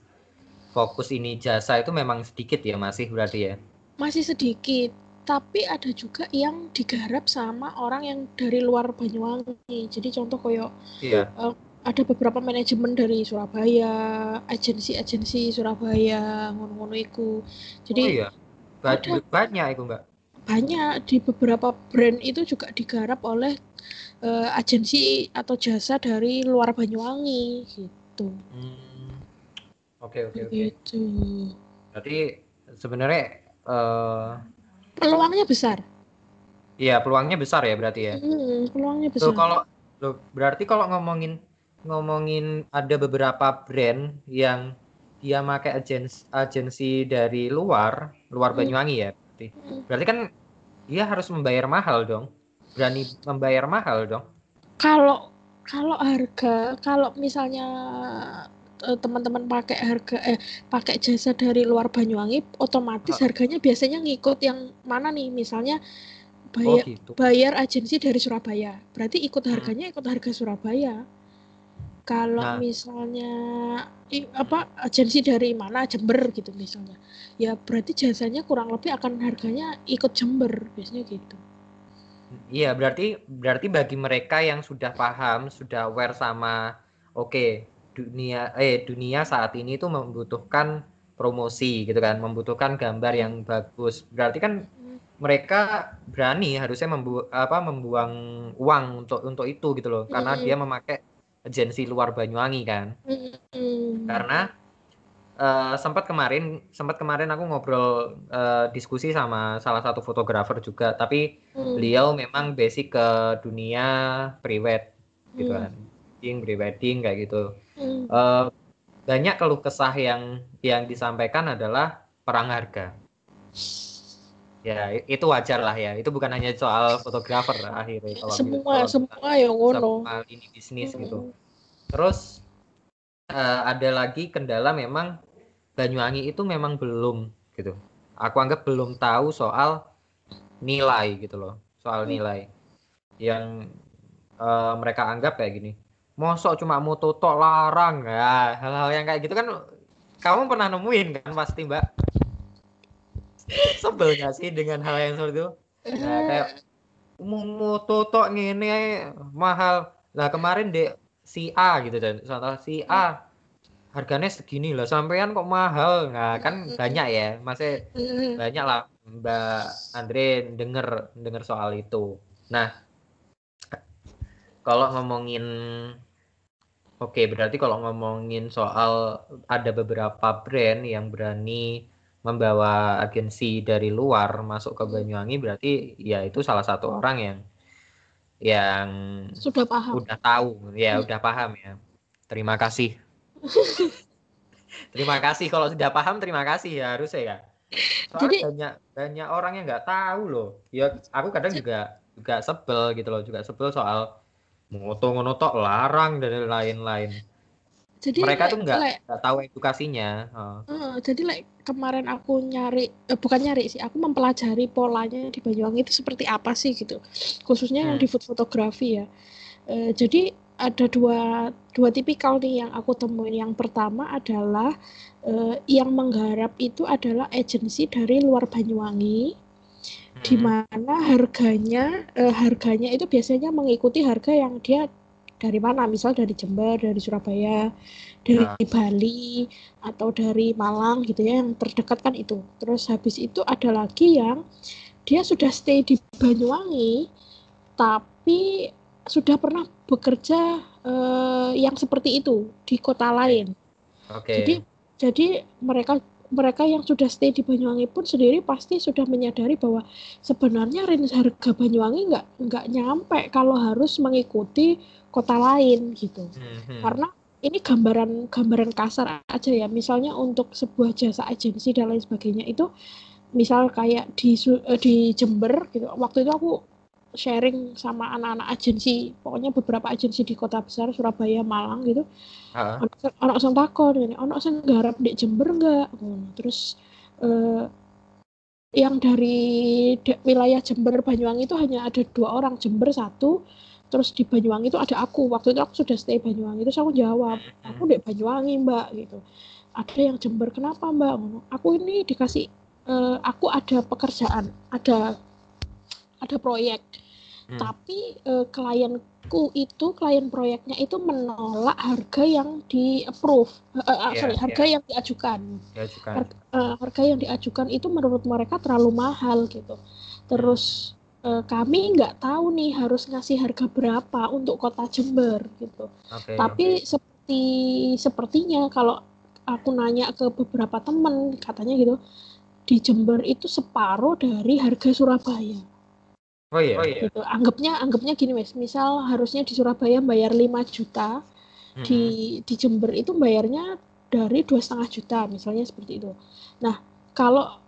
Speaker 1: fokus ini jasa itu memang sedikit ya masih berarti ya?
Speaker 2: Masih sedikit. Tapi ada juga yang digarap sama orang yang dari luar Banyuwangi. Jadi contoh koyo
Speaker 1: iya.
Speaker 2: Uh, ada beberapa manajemen dari Surabaya, agensi-agensi Surabaya, ngono-ngono iku. Jadi oh, iya
Speaker 1: banyak, banyak itu mbak
Speaker 2: banyak di beberapa brand itu juga digarap oleh uh, agensi atau jasa dari luar Banyuwangi gitu.
Speaker 1: Hmm. Oke oke oke.
Speaker 2: Gitu.
Speaker 1: Berarti sebenarnya eh
Speaker 2: Peluangnya besar.
Speaker 1: iya peluangnya besar ya berarti ya.
Speaker 2: Hmm, peluangnya besar.
Speaker 1: kalau berarti kalau ngomongin ngomongin ada beberapa brand yang dia pakai agensi, agensi dari luar, luar
Speaker 2: Hmm.
Speaker 1: Banyuwangi ya. Berarti.
Speaker 2: Hmm.
Speaker 1: Berarti kan dia harus membayar mahal dong. Berani membayar mahal dong.
Speaker 2: Kalau kalau harga, kalau misalnya eh, teman-teman pakai harga eh pakai jasa dari luar Banyuwangi, otomatis
Speaker 1: Ah.
Speaker 2: harganya biasanya ngikut yang mana nih? Misalnya
Speaker 1: Oh
Speaker 2: bayar
Speaker 1: gitu.
Speaker 2: bayar agensi dari Surabaya, berarti ikut
Speaker 1: Hmm.
Speaker 2: harganya ikut harga Surabaya. Kalau
Speaker 1: Nah.
Speaker 2: misalnya i- apa agensi dari mana Jember gitu misalnya, ya berarti jasanya kurang lebih akan harganya ikut Jember biasanya gitu.
Speaker 1: Iya, berarti berarti bagi mereka yang sudah paham, sudah aware sama oke, dunia eh dunia saat ini tuh membutuhkan promosi gitu kan, membutuhkan gambar yang bagus. Berarti kan mereka berani harusnya membu apa membuang uang untuk untuk itu gitu loh, karena dia memakai agensi luar Banyuwangi kan.
Speaker 2: Mm-mm.
Speaker 1: Karena eh, sempat kemarin sempat kemarin aku ngobrol eh, diskusi sama salah satu fotografer juga, tapi
Speaker 2: Mm.
Speaker 1: beliau memang basic ke dunia prewed gitu
Speaker 2: Mm.
Speaker 1: kan wedding prewedding kayak gitu
Speaker 2: Mm.
Speaker 1: Eh, banyak keluh kesah yang yang disampaikan adalah perang harga ya itu wajar lah ya. Itu bukan hanya soal fotografer akhirnya kalau
Speaker 2: semua
Speaker 1: kalau
Speaker 2: semua ya ngono.
Speaker 1: ini bisnis
Speaker 2: Mm.
Speaker 1: gitu terus eh, ada lagi kendala memang Banyuwangi itu memang belum gitu. Aku anggap belum tahu soal nilai gitu loh soal
Speaker 2: Hmm.
Speaker 1: nilai yang eh, mereka anggap kayak gini. Mosok cuma moto tok larang. Ya hal-hal yang kayak gitu kan kamu pernah nemuin kan pasti mbak sebel gak sih dengan hal yang seperti itu? Ya kayak mau moto tok ngene mahal. Lah kemarin dek si A gitu dan contoh si A harganya segini lah sampean kok mahal? Nah kan banyak ya. Masih banyak lah. Mbak Andre denger denger soal itu. Nah, kalau ngomongin Oke, berarti kalau ngomongin soal ada beberapa brand yang berani membawa agensi dari luar masuk ke Banyuwangi berarti ya itu salah satu orang yang yang
Speaker 2: sudah paham
Speaker 1: udah tahu ya
Speaker 2: Hmm.
Speaker 1: udah paham ya. Terima kasih. [LAUGHS] terima kasih kalau sudah paham terima kasih ya harusnya ya. Soalnya
Speaker 2: Jadi-
Speaker 1: banyak banyak orang yang nggak tahu loh. Ya aku kadang juga juga sebel gitu loh, juga sebel soal moto ngono tok larang dan lain-lain.
Speaker 2: Jadi
Speaker 1: Mereka
Speaker 2: like-
Speaker 1: tuh nggak
Speaker 2: like,
Speaker 1: tahu edukasinya. Oh.
Speaker 2: eh, jadi like kemarin aku nyari eh, bukan nyari sih aku mempelajari polanya di Banyuwangi itu seperti apa sih gitu khususnya yang
Speaker 1: Hmm.
Speaker 2: di food fotografi ya Eh, jadi ada dua dua tipikal nih yang aku temuin yang pertama adalah eh, yang menggarap itu adalah agensi dari luar Banyuwangi di
Speaker 1: Hmm.
Speaker 2: mana harganya eh, harganya itu biasanya mengikuti harga yang dia dari mana misal dari Jember dari Surabaya dari
Speaker 1: Ya.
Speaker 2: Bali atau dari Malang gitu ya yang terdekat kan itu terus habis itu ada lagi yang dia sudah stay di Banyuwangi tapi sudah pernah bekerja eh, yang seperti itu di kota lain
Speaker 1: Oke.
Speaker 2: jadi jadi mereka mereka yang sudah stay di Banyuwangi pun sendiri pasti sudah menyadari bahwa sebenarnya range harga Banyuwangi nggak nggak nyampe kalau harus mengikuti kota lain gitu.
Speaker 1: Hmm, hmm.
Speaker 2: Karena ini gambaran gambaran kasar aja ya. Misalnya untuk sebuah jasa agensi dan lain sebagainya itu misal kayak di eh, di Jember gitu. Waktu itu aku sharing sama anak-anak agensi, pokoknya beberapa agensi di kota besar Surabaya, Malang gitu sing- ono sing takon ini ono sing garap di Jember enggak terus eh, yang dari wilayah Jember Banyuwangi itu hanya ada dua orang Jember satu terus di Banyuwangi itu ada aku. Waktu itu aku sudah stay Banyuwangi. Terus aku jawab aku di Banyuwangi mbak gitu. Ada yang Jember kenapa mbak? Aku ini dikasih eh, aku ada pekerjaan ada ada proyek.
Speaker 1: Hmm.
Speaker 2: tapi eh, klienku itu klien proyeknya itu menolak harga yang di approve Eh, eh,
Speaker 1: Iya,
Speaker 2: sorry harga yang diajukan.
Speaker 1: Ya juga.
Speaker 2: Har- eh, harga yang diajukan itu menurut mereka terlalu mahal gitu. Terus eh, kami nggak tahu nih harus ngasih harga berapa untuk kota Jember gitu
Speaker 1: Oke.
Speaker 2: tapi seperti sepertinya kalau aku nanya ke beberapa temen katanya gitu di Jember itu separuh dari harga Surabaya
Speaker 1: Oh iya. Oh, iya.
Speaker 2: gitu anggapnya anggapnya gini wes misal harusnya di Surabaya bayar 5 juta
Speaker 1: Hmm.
Speaker 2: di di Jember itu bayarnya dari dua setengah juta misalnya seperti itu. Nah kalau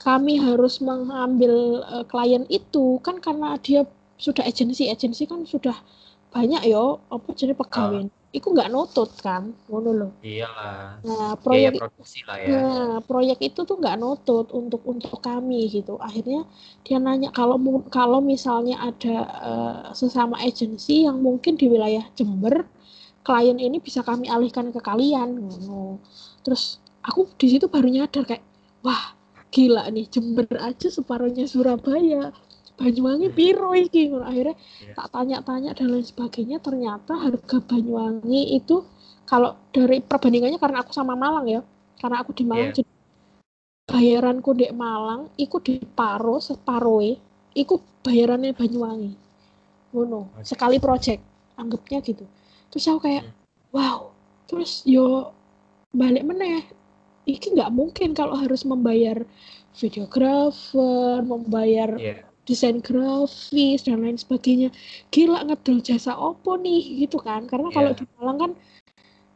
Speaker 2: kami harus mengambil uh, klien itu kan karena dia sudah agensi agensi kan sudah banyak yo apa jadi pegawai. Iku nggak nutut kan, ngono loh.
Speaker 1: Iyalah.
Speaker 2: Nah
Speaker 1: Biaya
Speaker 2: proyek
Speaker 1: produksi lah ya.
Speaker 2: Nah, proyek itu tuh nggak nutut untuk untuk kami gitu. Akhirnya dia nanya kalau kalau misalnya ada eh, sesama agensi yang mungkin di wilayah Jember, klien ini bisa kami alihkan ke kalian. ngono. Terus aku di situ baru nyadar kayak, wah gila nih Jember aja separuhnya Surabaya. Banyuwangi piro iki akhirnya
Speaker 1: Iya.
Speaker 2: tak tanya-tanya dan lain sebagainya ternyata harga Banyuwangi itu kalau dari perbandingannya karena aku sama Malang ya karena aku di Malang jadi bayaranku di Malang iku di paro separoe iku bayarannya Banyuwangi ngono sekali project anggapnya gitu terus aku kayak
Speaker 1: Hmm.
Speaker 2: wow terus yo balik meneh iki nggak mungkin kalau harus membayar videografer membayar
Speaker 1: Iya.
Speaker 2: desain grafis dan lain sebagainya gila ngedol jasa opo nih gitu kan karena kalau
Speaker 1: Iya.
Speaker 2: di Malang kan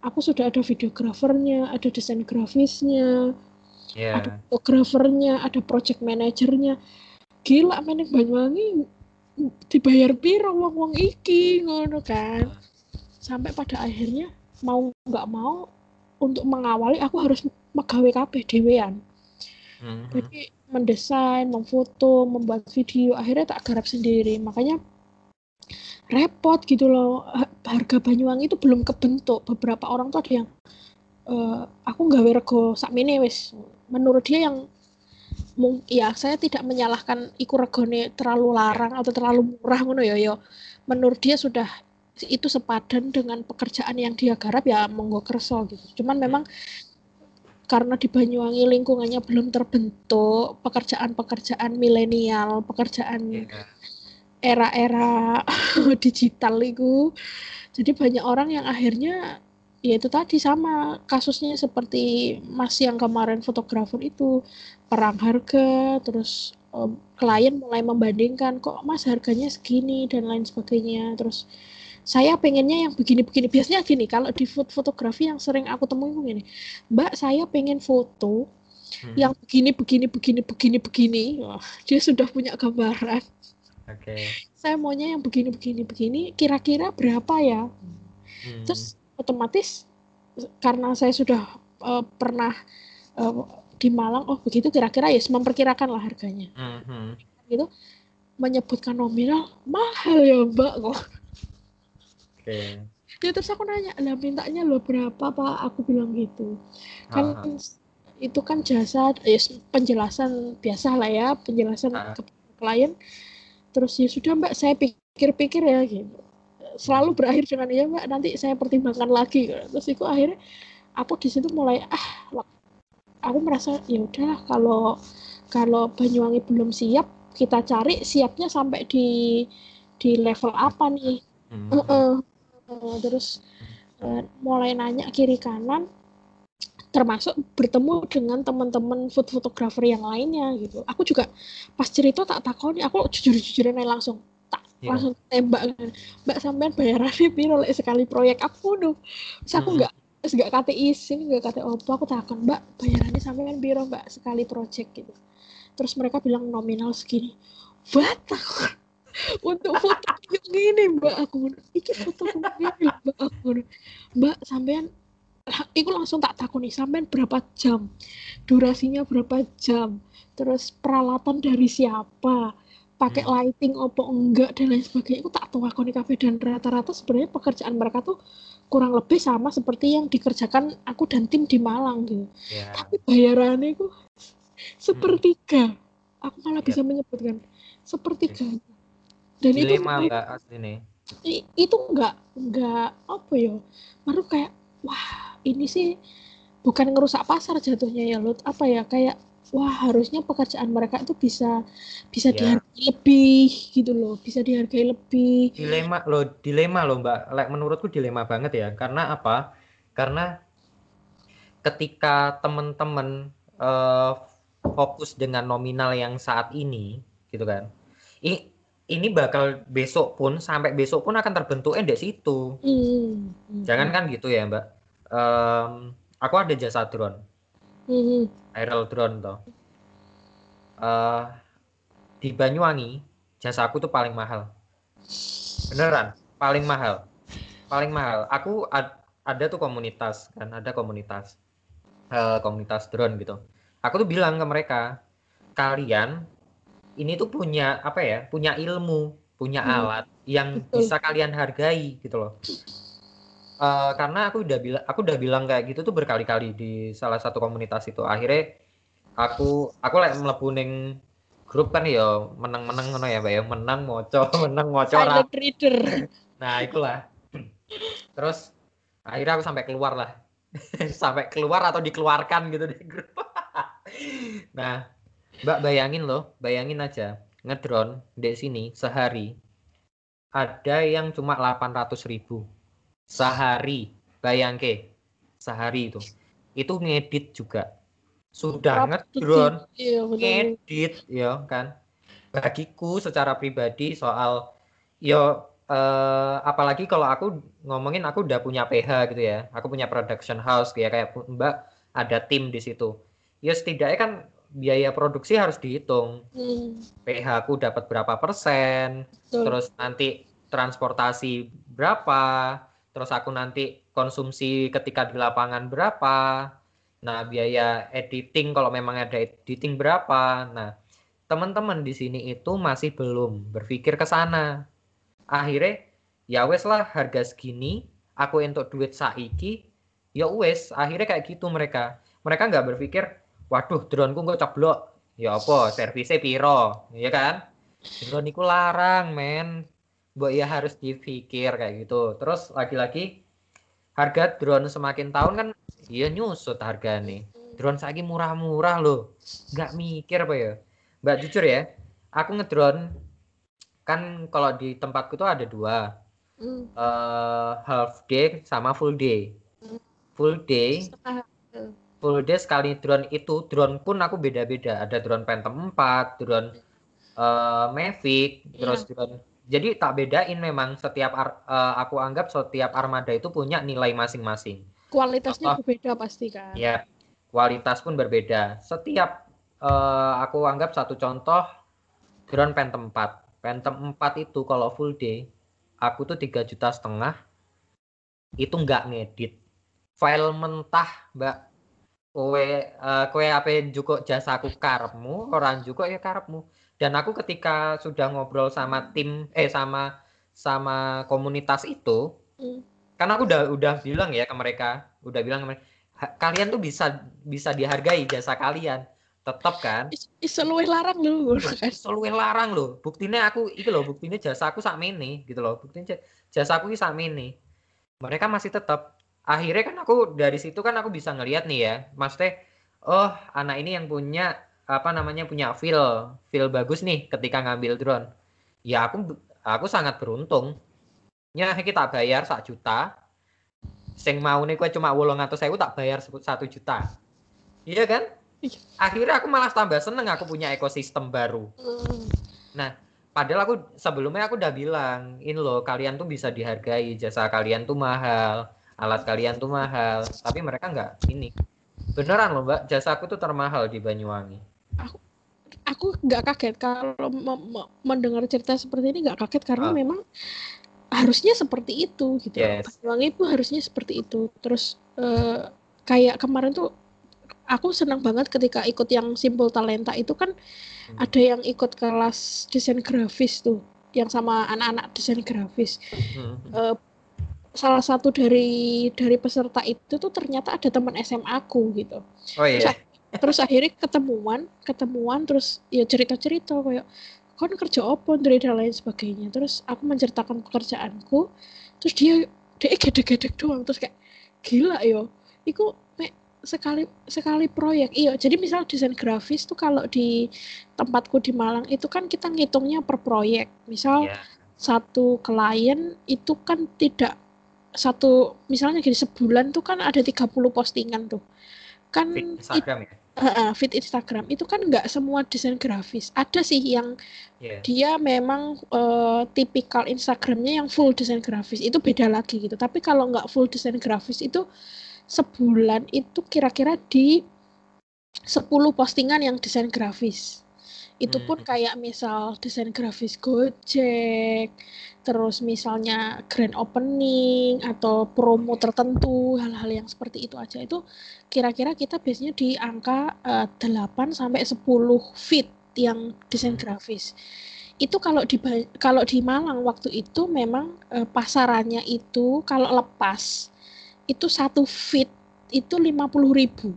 Speaker 2: aku sudah ada videografernya ada desain grafisnya
Speaker 1: Iya.
Speaker 2: ada fotografernya ada project manajernya gila meneng Banyuwangi dibayar piro wong wong iki ngono kan sampai pada akhirnya mau nggak mau untuk mengawali aku harus megawe kabeh dewean
Speaker 1: Mhm.
Speaker 2: jadi mendesain, memfoto, membuat video, akhirnya tak garap sendiri. Makanya repot gitu loh. Ha- Harga Banyuwangi itu belum kebentuk. Beberapa orang tuh ada yang eh, aku nggak rego sakmene wis. Menurut dia yang ya saya tidak menyalahkan iku regone terlalu larang atau terlalu murah ngono ya yo. Menurut dia sudah itu sepadan dengan pekerjaan yang dia garap ya monggo kerso gitu. Cuman memang karena di Banyuwangi lingkungannya belum terbentuk, pekerjaan-pekerjaan milenial, pekerjaan
Speaker 1: Iya.
Speaker 2: era-era [LAUGHS] digital itu. Jadi banyak orang yang akhirnya ya itu tadi sama kasusnya seperti Mas yang kemarin fotografer itu perang harga, terus klien mulai membandingkan kok Mas harganya segini dan lain sebagainya. Terus saya pengennya yang begini-begini. Biasanya gini, kalau di food fotografi yang sering aku temui gini, Mbak saya pengen foto
Speaker 1: Mhm.
Speaker 2: yang begini begini begini begini begini Wah, dia sudah punya gambaran
Speaker 1: Oke.
Speaker 2: saya maunya yang begini begini begini kira-kira berapa ya
Speaker 1: Mhm.
Speaker 2: terus otomatis karena saya sudah eh, pernah eh, di Malang oh begitu kira-kira ya memperkirakan lah harganya
Speaker 1: Mhm.
Speaker 2: gitu menyebutkan nominal mahal ya mbak kok
Speaker 1: Oke.
Speaker 2: ya terus aku nanya lah mintanya lo berapa pak aku bilang gitu kan
Speaker 1: Aha.
Speaker 2: itu kan jasa ya penjelasan biasa lah ya penjelasan
Speaker 1: Ah.
Speaker 2: ke klien terus ya sudah mbak saya pikir-pikir ya gitu selalu berakhir dengan ya mbak nanti saya pertimbangkan lagi terus itu akhirnya aku di situ mulai ah aku merasa ya udahlah kalau kalau Banyuwangi belum siap kita cari siapnya sampai di di level apa nih
Speaker 1: Mhm.
Speaker 2: Heeh. Terus eh, mulai nanya kiri kanan termasuk bertemu dengan teman-teman food photographer yang lainnya gitu. Aku juga pas cerita tak takoni aku jujur-jujuran langsung tak
Speaker 1: Iya.
Speaker 2: langsung tembak mbak sampean bayarannya piro lek sekali proyek? Aku tuh terus aku nggak terus nggak kate izin nggak kate opo aku takon mbak bayarannya sampean piro mbak sekali project? gitu. Terus mereka bilang nominal segini. What? Aku untuk foto yang gini mbak. Aku iki foto gini mbak. Aku mbak sampean Iku langsung tak takoni. Sampean berapa jam? Durasinya berapa jam? Terus peralatan dari siapa? Pakai
Speaker 1: Hmm.
Speaker 2: lighting opo enggak? Dan lain sebagainya. Itu tak takoni kabeh dan rata-rata sebenarnya pekerjaan mereka tuh kurang lebih sama seperti yang dikerjakan aku dan tim di Malang gitu.
Speaker 1: Iya.
Speaker 2: tapi bayarannya itu sepertiga. Aku malah
Speaker 1: Iya.
Speaker 2: bisa menyebutkan sepertiga dan itu
Speaker 1: Dilema nggak asli nih?
Speaker 2: i- itu nggak nggak apa ya baru kayak wah ini sih bukan ngerusak pasar jatuhnya ya Lut apa ya kayak wah harusnya pekerjaan mereka itu bisa bisa
Speaker 1: Ya.
Speaker 2: dihargai lebih gitu loh bisa dihargai lebih
Speaker 1: Dilema loh, dilema loh Mbak. Like, menurutku dilema banget ya. Karena apa? Karena ketika teman-teman uh, fokus dengan nominal yang saat ini gitu kan ini ini bakal besok pun sampai besok pun akan terbentuk indeks itu mm. jangan kan gitu ya mbak? Um, aku ada jasa drone. Mm. aerial drone toh. Uh, di Banyuwangi jasa aku tuh paling mahal. Beneran paling mahal. Paling mahal. Aku ad, ada tuh komunitas kan ada komunitas uh, komunitas drone gitu. Aku tuh bilang ke mereka kalian ini tuh punya apa ya punya ilmu punya hmm. alat yang Betul. bisa kalian hargai gitu loh. Uh, karena aku udah bilang aku udah bilang kayak gitu tuh berkali-kali di salah satu komunitas itu. Akhirnya aku aku like melepuning grup kan ya menang-menang ngono ya mbak ya. Menang moco [LAUGHS] menang moco
Speaker 2: silent reader.
Speaker 1: Nah itulah [CLEARS THROAT] terus akhirnya aku sampai keluar lah. [LAUGHS] Sampai keluar atau dikeluarkan gitu di grup. [LAUGHS] Nah mbak bayangin loh bayangin aja. Ngedrone di sini sehari. Ada yang cuma 800 ribu. Sehari. Bayangke sehari itu. Itu ngedit juga. Sudah ngedrone iya, ngedit ya kan? Bagiku secara pribadi soal yo eh, apalagi kalau aku ngomongin aku udah punya PH gitu ya. Aku punya production house kayak kayak mbak ada tim di situ. Ya setidaknya kan biaya produksi harus dihitung hmm. PH aku dapat berapa persen Betul. terus nanti transportasi berapa terus aku nanti konsumsi ketika di lapangan berapa Nah, biaya editing kalau memang ada editing berapa. Nah, teman-teman di sini itu masih belum berpikir ke sana. Akhirnya ya wes lah harga segini, aku untuk duit saiki, ya wes akhirnya kayak gitu mereka. Mereka nggak berpikir, waduh drone ku nggak ceblok, ya apa servisnya piro, ya kan? Drone itu larang men, buat ya harus dipikir kayak gitu. Terus lagi-lagi harga drone semakin tahun kan Iya nyusut harga nih. Drone lagi murah-murah loh. Nggak mikir apa ya. Mbak jujur ya, aku ngedrone kan kalau di tempatku tuh ada dua. Mm. Uh, half day sama full day. Mm. Full day. Full day sekali drone itu, drone pun aku beda-beda. Ada drone Phantom 4, drone uh, Mavic, yeah. terus drone. Jadi tak bedain memang setiap uh, aku anggap setiap armada itu punya nilai masing-masing.
Speaker 2: Kualitasnya Contoh, berbeda pasti kan?
Speaker 1: Ya kualitas pun berbeda. Setiap uh, aku anggap satu contoh drone Phantom 4 Phantom 4 itu kalau full day aku tuh tiga juta setengah itu nggak ngedit. File mentah mbak kowe uh, kowe apa juga jasa aku karepmu orang juga ya karepmu. Dan aku ketika sudah ngobrol sama tim eh sama sama komunitas itu mm karena aku udah udah bilang ya ke mereka udah bilang ke mereka kalian tuh bisa bisa dihargai jasa kalian. Tetap kan?
Speaker 2: Iso luwih larang lu
Speaker 1: iso luwih larang lo buktinya aku itu loh buktinya jasa aku sak mene gitu loh buktinya jasa aku sak mene. Mereka masih tetap akhirnya kan aku dari situ kan aku bisa ngelihat nih ya maksudnya oh anak ini yang punya apa namanya punya feel feel bagus nih ketika ngambil drone. Ya aku aku sangat beruntung. Nya kita bayar sak juta. Sing mau nih kue cuma wolong atau saya tak bayar satu juta. Iya kan? Iya. akhirnya aku malah tambah seneng aku punya ekosistem baru. Hmm. nah padahal aku sebelumnya aku udah bilang ini loh kalian tuh bisa dihargai jasa kalian tuh mahal alat kalian tuh mahal tapi mereka nggak ini beneran loh mbak jasa aku tuh termahal di Banyuwangi
Speaker 2: aku aku nggak kaget kalau mendengar cerita seperti ini nggak kaget karena oh. memang harusnya seperti itu gitu. Yes. Banyuwangi itu harusnya seperti itu. Terus uh, kayak kemarin tuh aku senang banget ketika ikut yang Simple Talenta itu kan hmm. ada yang ikut kelas desain grafis tuh, yang sama anak-anak desain grafis. Hmm. Uh, salah satu dari dari peserta itu tuh ternyata ada teman SMA aku gitu.
Speaker 1: Oh iya.
Speaker 2: Terus, terus akhirnya ketemuan, ketemuan terus ya cerita-cerita kayak kan kerja apa dari dan lain sebagainya terus aku menceritakan pekerjaanku terus dia dia gede-gede doang terus kayak gila yo iku me, sekali sekali proyek iya jadi misal desain grafis tuh kalau di tempatku di Malang itu kan kita ngitungnya per proyek misal yeah. satu klien itu kan tidak satu misalnya gini sebulan tuh kan ada 30 postingan tuh. Kan
Speaker 1: Feed Instagram ya?
Speaker 2: Uh, feed Instagram. Itu kan nggak semua desain grafis. Ada sih yang
Speaker 1: yeah.
Speaker 2: dia memang uh, tipikal Instagramnya yang full desain grafis. Itu beda lagi gitu. Tapi kalau nggak full desain grafis itu sebulan itu kira-kira di 10 postingan yang desain grafis itu pun
Speaker 1: Hmm.
Speaker 2: kayak misal desain grafis Gojek, terus misalnya grand opening atau promo tertentu, hal-hal yang seperti itu aja itu kira-kira kita biasanya di angka eh, 8 sampai 10 feet yang desain
Speaker 1: Hmm.
Speaker 2: grafis. Itu kalau di kalau di Malang waktu itu memang eh, pasarannya itu kalau lepas itu satu feet itu 50.000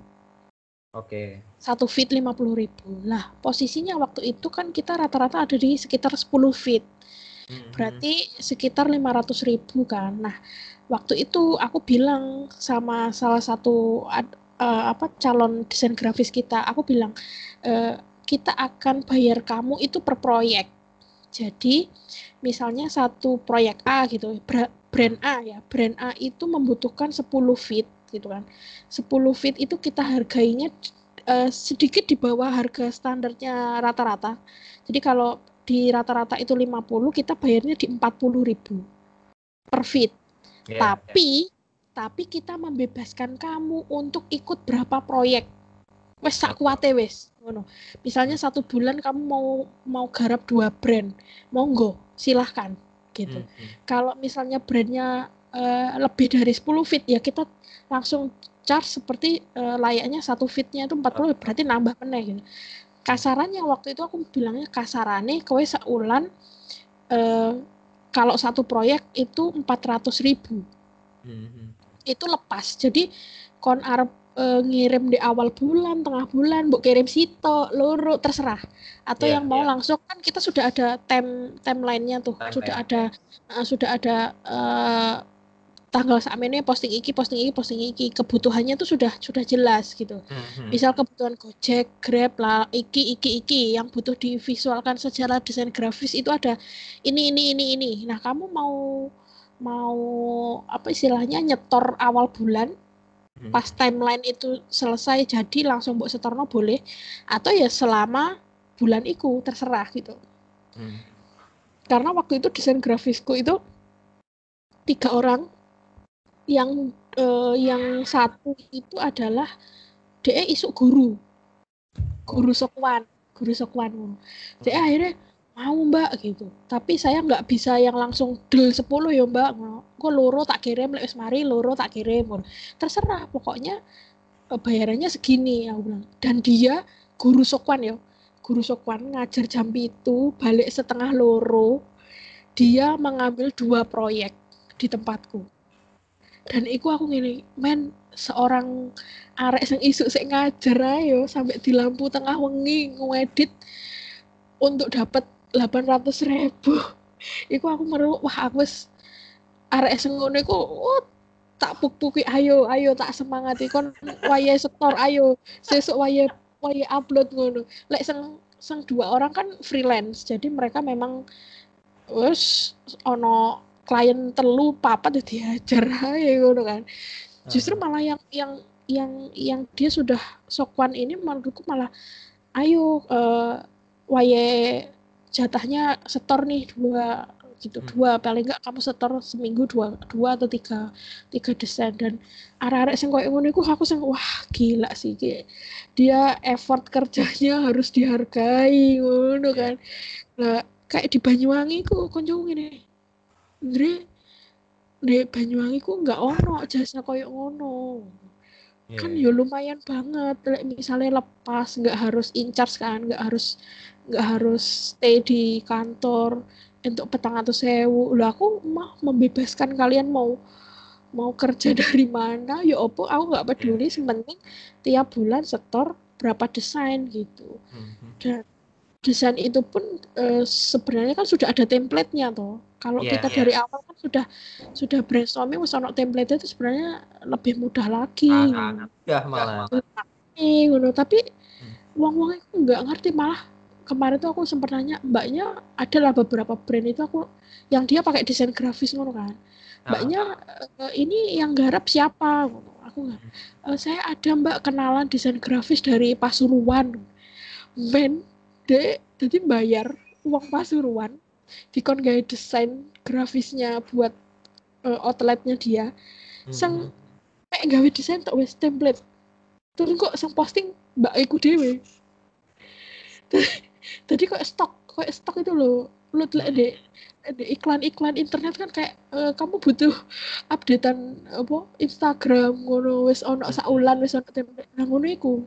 Speaker 1: Oke.
Speaker 2: Satu feet 50.000 ribu. Lah, posisinya waktu itu kan kita rata-rata ada di sekitar 10 feet. Berarti sekitar 500.000 ribu kan. Nah, waktu itu aku bilang sama salah satu eh, apa calon desain grafis kita, aku bilang eh, kita akan bayar kamu itu per proyek. Jadi, misalnya satu proyek A gitu, bra- brand A ya, brand A itu membutuhkan 10 feet gitu kan. 10 feet itu kita hargainya eh, sedikit di bawah harga standarnya rata-rata. Jadi kalau di rata-rata itu 50, kita bayarnya di 40.000 per feet.
Speaker 1: Iya,
Speaker 2: Tapi tapi kita membebaskan kamu untuk ikut berapa proyek. Wes sak kuate wes. Ngono. Misalnya satu bulan kamu mau mau garap dua brand, monggo, silahkan
Speaker 1: iya.
Speaker 2: gitu.
Speaker 1: Mhm.
Speaker 2: Kalau misalnya brandnya eh, lebih dari 10 feet ya kita langsung charge seperti eh, layaknya satu feetnya itu 40 berarti nambah meneh gitu. Kasarannya waktu itu aku bilangnya kasarane kowe seulan eh, kalau satu proyek itu 400 ribu
Speaker 1: Mhm.
Speaker 2: itu lepas jadi kon arep eh, ngirim di awal bulan tengah bulan bu kirim sito loro terserah atau
Speaker 1: Iya,
Speaker 2: yang mau
Speaker 1: iya.
Speaker 2: langsung kan kita sudah ada time timelinenya tuh
Speaker 1: Timeline,
Speaker 2: sudah ada eh, sudah ada tanggal sakmene posting iki posting iki posting iki kebutuhannya tuh sudah sudah jelas gitu
Speaker 1: Mhm.
Speaker 2: misal kebutuhan Gojek, Grab lah, iki iki iki yang butuh divisualkan secara desain grafis itu ada ini ini ini ini. Nah, kamu mau mau apa istilahnya nyetor awal bulan
Speaker 1: Mhm.
Speaker 2: pas timeline itu selesai jadi langsung buat setorno boleh atau ya selama bulan itu terserah gitu.
Speaker 1: Mhm.
Speaker 2: Karena waktu itu desain grafisku itu tiga orang yang eh, yang satu itu adalah dia isuk guru. Guru sokwan. Guru sokwan. Jadi akhirnya mau mbak gitu. Tapi saya nggak bisa yang langsung del 10 ya mbak. Kok loro tak kirim lek wis mari loro tak kirim terserah pokoknya eh, bayarannya segini aku bilang. Dan dia guru sokwan ya. Guru sokwan ngajar jam itu balik setengah loro dia mengambil dua proyek di tempatku dan iku aku ngene men seorang arek sing isuk sik ngajar ayo sampai di lampu tengah wengi ngedit untuk dapat 800 ribu. [LAUGHS] Iku aku meru wah aku wis arek sing ngono iku oh, tak puk-puki ayo ayo tak semangati kon wayahe setor ayo sesuk wayahe wayahe upload ngono. Lek sing sing dua orang kan freelance jadi mereka memang wes ono klien telu papat ya diajar [LAUGHS] aja ngono kan. Justru malah yang yang yang yang dia sudah sokwan ini menurutku malah ayo eh waye jatahnya setor nih dua gitu
Speaker 1: Hmm.
Speaker 2: dua paling enggak kamu setor seminggu dua dua atau tiga tiga desain. Dan arah-arah sing koyo ngono iku aku sing wah gila sih kayak dia effort kerjanya [LAUGHS] harus dihargai ngono
Speaker 1: Iya.
Speaker 2: kan. Nah kayak di Banyuwangi ku konco ngene Andre di Banyuwangi ku nggak ono jasa koyo ngono.
Speaker 1: Iya,
Speaker 2: kan
Speaker 1: iya.
Speaker 2: ya lumayan banget. Lek misalnya lepas nggak harus in charge kan nggak harus nggak harus stay di kantor untuk petang atau sewu. Lah aku mah membebaskan kalian mau mau kerja [LAUGHS] dari mana? Ya opo aku nggak peduli. Sementing tiap bulan setor berapa desain gitu.
Speaker 1: Mhm.
Speaker 2: Desain itu pun eh, sebenarnya kan sudah ada template-nya toh. Kalau
Speaker 1: Iya,
Speaker 2: kita
Speaker 1: iya.
Speaker 2: dari awal kan sudah sudah brainstorming wis ono template itu sebenarnya lebih mudah lagi.
Speaker 1: Sangat mudah malah
Speaker 2: Eh, ngono. Tapi
Speaker 1: Hmm.
Speaker 2: wong-wong itu nggak ngerti. Malah kemarin tuh aku sempat nanya mbaknya adalah beberapa brand itu aku yang dia pakai desain grafis ngono kan. Mbaknya uh, ini yang garap siapa? Aku nggak uh, saya ada mbak kenalan desain grafis dari Pasuruan. Men dek jadi bayar uang Pasuruan dikon gaya desain grafisnya buat uh, outletnya dia. Hmm. sang kayak gawe desain tak wes template. Terus kok sang posting mbak iku dewe jadi [LAUGHS] kok stok kok stok itu loh lu lihat deh iklan-iklan internet kan kayak uh, kamu butuh updatean apa Instagram ngono wis ono hmm. saulan wis ono template. Nah ngono iku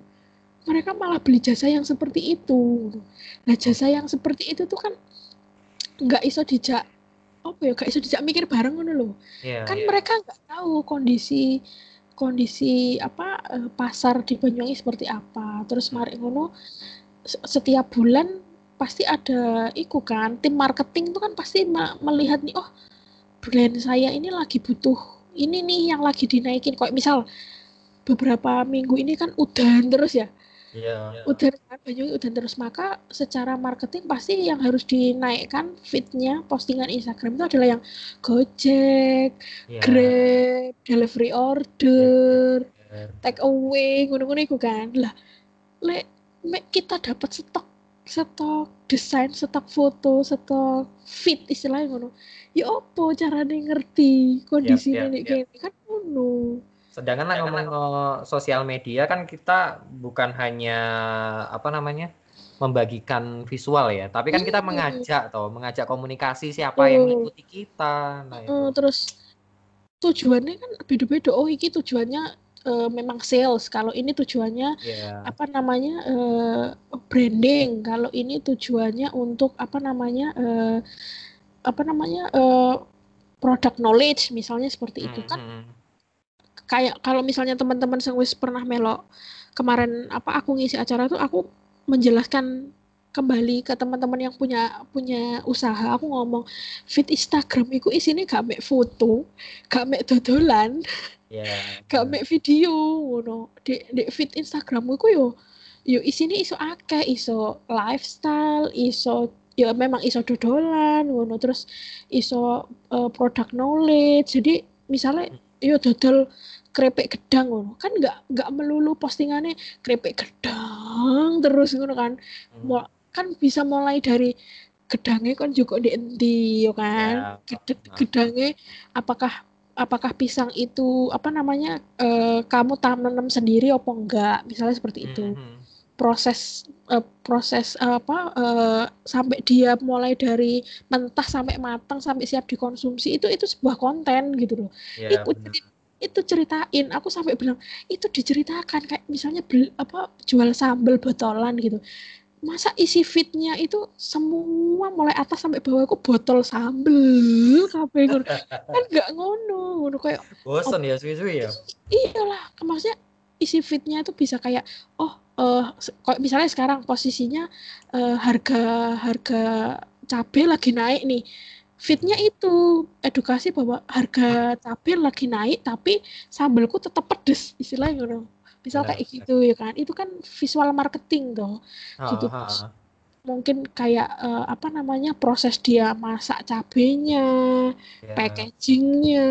Speaker 2: mereka malah beli jasa yang seperti itu. Nah jasa yang seperti itu tuh kan nggak iso dijak apa ya nggak iso dijak mikir bareng ngono loh yeah, kan yeah. mereka nggak tahu kondisi kondisi apa uh, pasar di Banyuwangi seperti apa. Terus mari ngono setiap bulan pasti ada iku kan tim marketing itu kan pasti melihat nih oh brand saya ini lagi butuh ini nih yang lagi dinaikin. Kayak misal beberapa minggu ini kan udan terus ya
Speaker 1: yeah.
Speaker 2: udan kan banyak udan terus maka secara marketing pasti yang harus dinaikkan fitnya postingan Instagram itu adalah yang Gojek, yeah. Grab, delivery order, yeah. take away, ngono-ngono itu kan lah le kita dapat stok stok desain, stok foto, stok fit istilahnya ngono. Ya opo carane ngerti kondisi yep, yep, yep. kan ngono.
Speaker 1: Sedangkan lah ngomong sosial media kan kita bukan hanya apa namanya membagikan visual ya, tapi kan kita mengajak toh, mengajak komunikasi siapa uh, yang mengikuti kita.
Speaker 2: Nah, uh, terus tujuannya kan beda-beda. Oh, iki tujuannya uh, memang sales. Kalau ini tujuannya yeah. apa namanya uh, branding. Kalau ini tujuannya untuk apa namanya uh, apa namanya uh, product knowledge misalnya seperti itu kan. Mm-hmm. Kayak kalau misalnya teman-teman yang wis pernah melok kemarin apa aku ngisi acara itu aku menjelaskan kembali ke teman-teman yang punya punya usaha. Aku ngomong fit Instagram itu isinya gak make foto gak make dodolan
Speaker 1: yeah. [LAUGHS]
Speaker 2: gak make video ngono. Di di feed Instagramku ku yo yo isine iso akeh iso lifestyle iso ya memang iso dodolan ngono. Terus iso uh, product knowledge. Jadi misalnya yo dodol krepek gedang ngono. Kan nggak nggak melulu postingannya krepek gedang terus ngono kan. Hmm. kan bisa mulai dari gedangnya kan juga di enti yo kan? Ya, gedangnya apakah apakah pisang itu apa namanya uh, kamu tanam sendiri apa enggak misalnya seperti itu. Mm-hmm. proses uh, proses uh, apa uh, sampai dia mulai dari mentah sampai matang sampai siap dikonsumsi itu itu sebuah konten gitu loh. Yeah, itu itu ceritain. Aku sampai bilang itu diceritakan kayak misalnya beli, apa jual sambal botolan gitu. Masa isi fitnya itu semua mulai atas sampai bawah aku botol sambel kafe ngono. Kan [LAUGHS] nggak ngono ngono kayak
Speaker 1: bosan ya suwi-suwi ya?
Speaker 2: Iyalah maksudnya isi fitnya itu bisa kayak oh uh, kayak misalnya sekarang posisinya uh, harga harga cabai lagi naik nih fitnya itu edukasi bahwa harga cabai lagi naik tapi sambelku tetap pedes istilahnya ngono. Misal ya, kayak gitu ya kan? Itu kan visual marketing dong oh, gitu. oh, mungkin kayak uh, apa namanya proses dia masak cabenya yeah. packagingnya.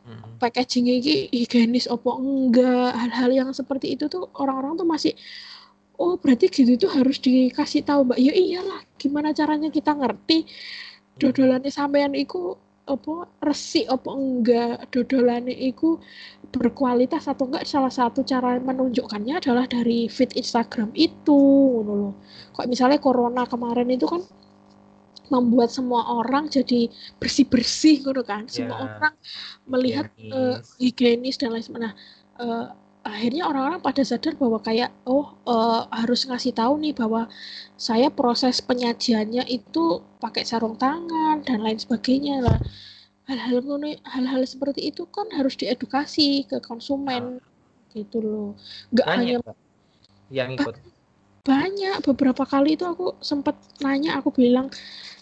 Speaker 2: Hmm. packaging ini higienis opo enggak? Hal-hal yang seperti itu tuh orang-orang tuh masih oh berarti gitu tuh harus dikasih tahu mbak. Ya iyalah gimana caranya kita ngerti dodolannya sampean itu apa resik apa enggak dodolane iku berkualitas atau enggak salah satu cara menunjukkannya adalah dari feed Instagram itu ngono loh. Kok misalnya corona kemarin itu kan membuat semua orang jadi bersih-bersih gitu kan. Semua yeah. orang melihat higienis. Uh, higienis dan lain sebagainya. Nah, uh, akhirnya orang-orang pada sadar bahwa kayak oh uh, harus ngasih tahu nih bahwa saya proses penyajiannya itu pakai sarung tangan dan lain sebagainya lah. Hal-hal hal-hal seperti itu kan harus diedukasi ke konsumen nah. gitu loh. Nggak hanya
Speaker 1: yang ikut.
Speaker 2: banyak beberapa kali itu aku sempat nanya aku bilang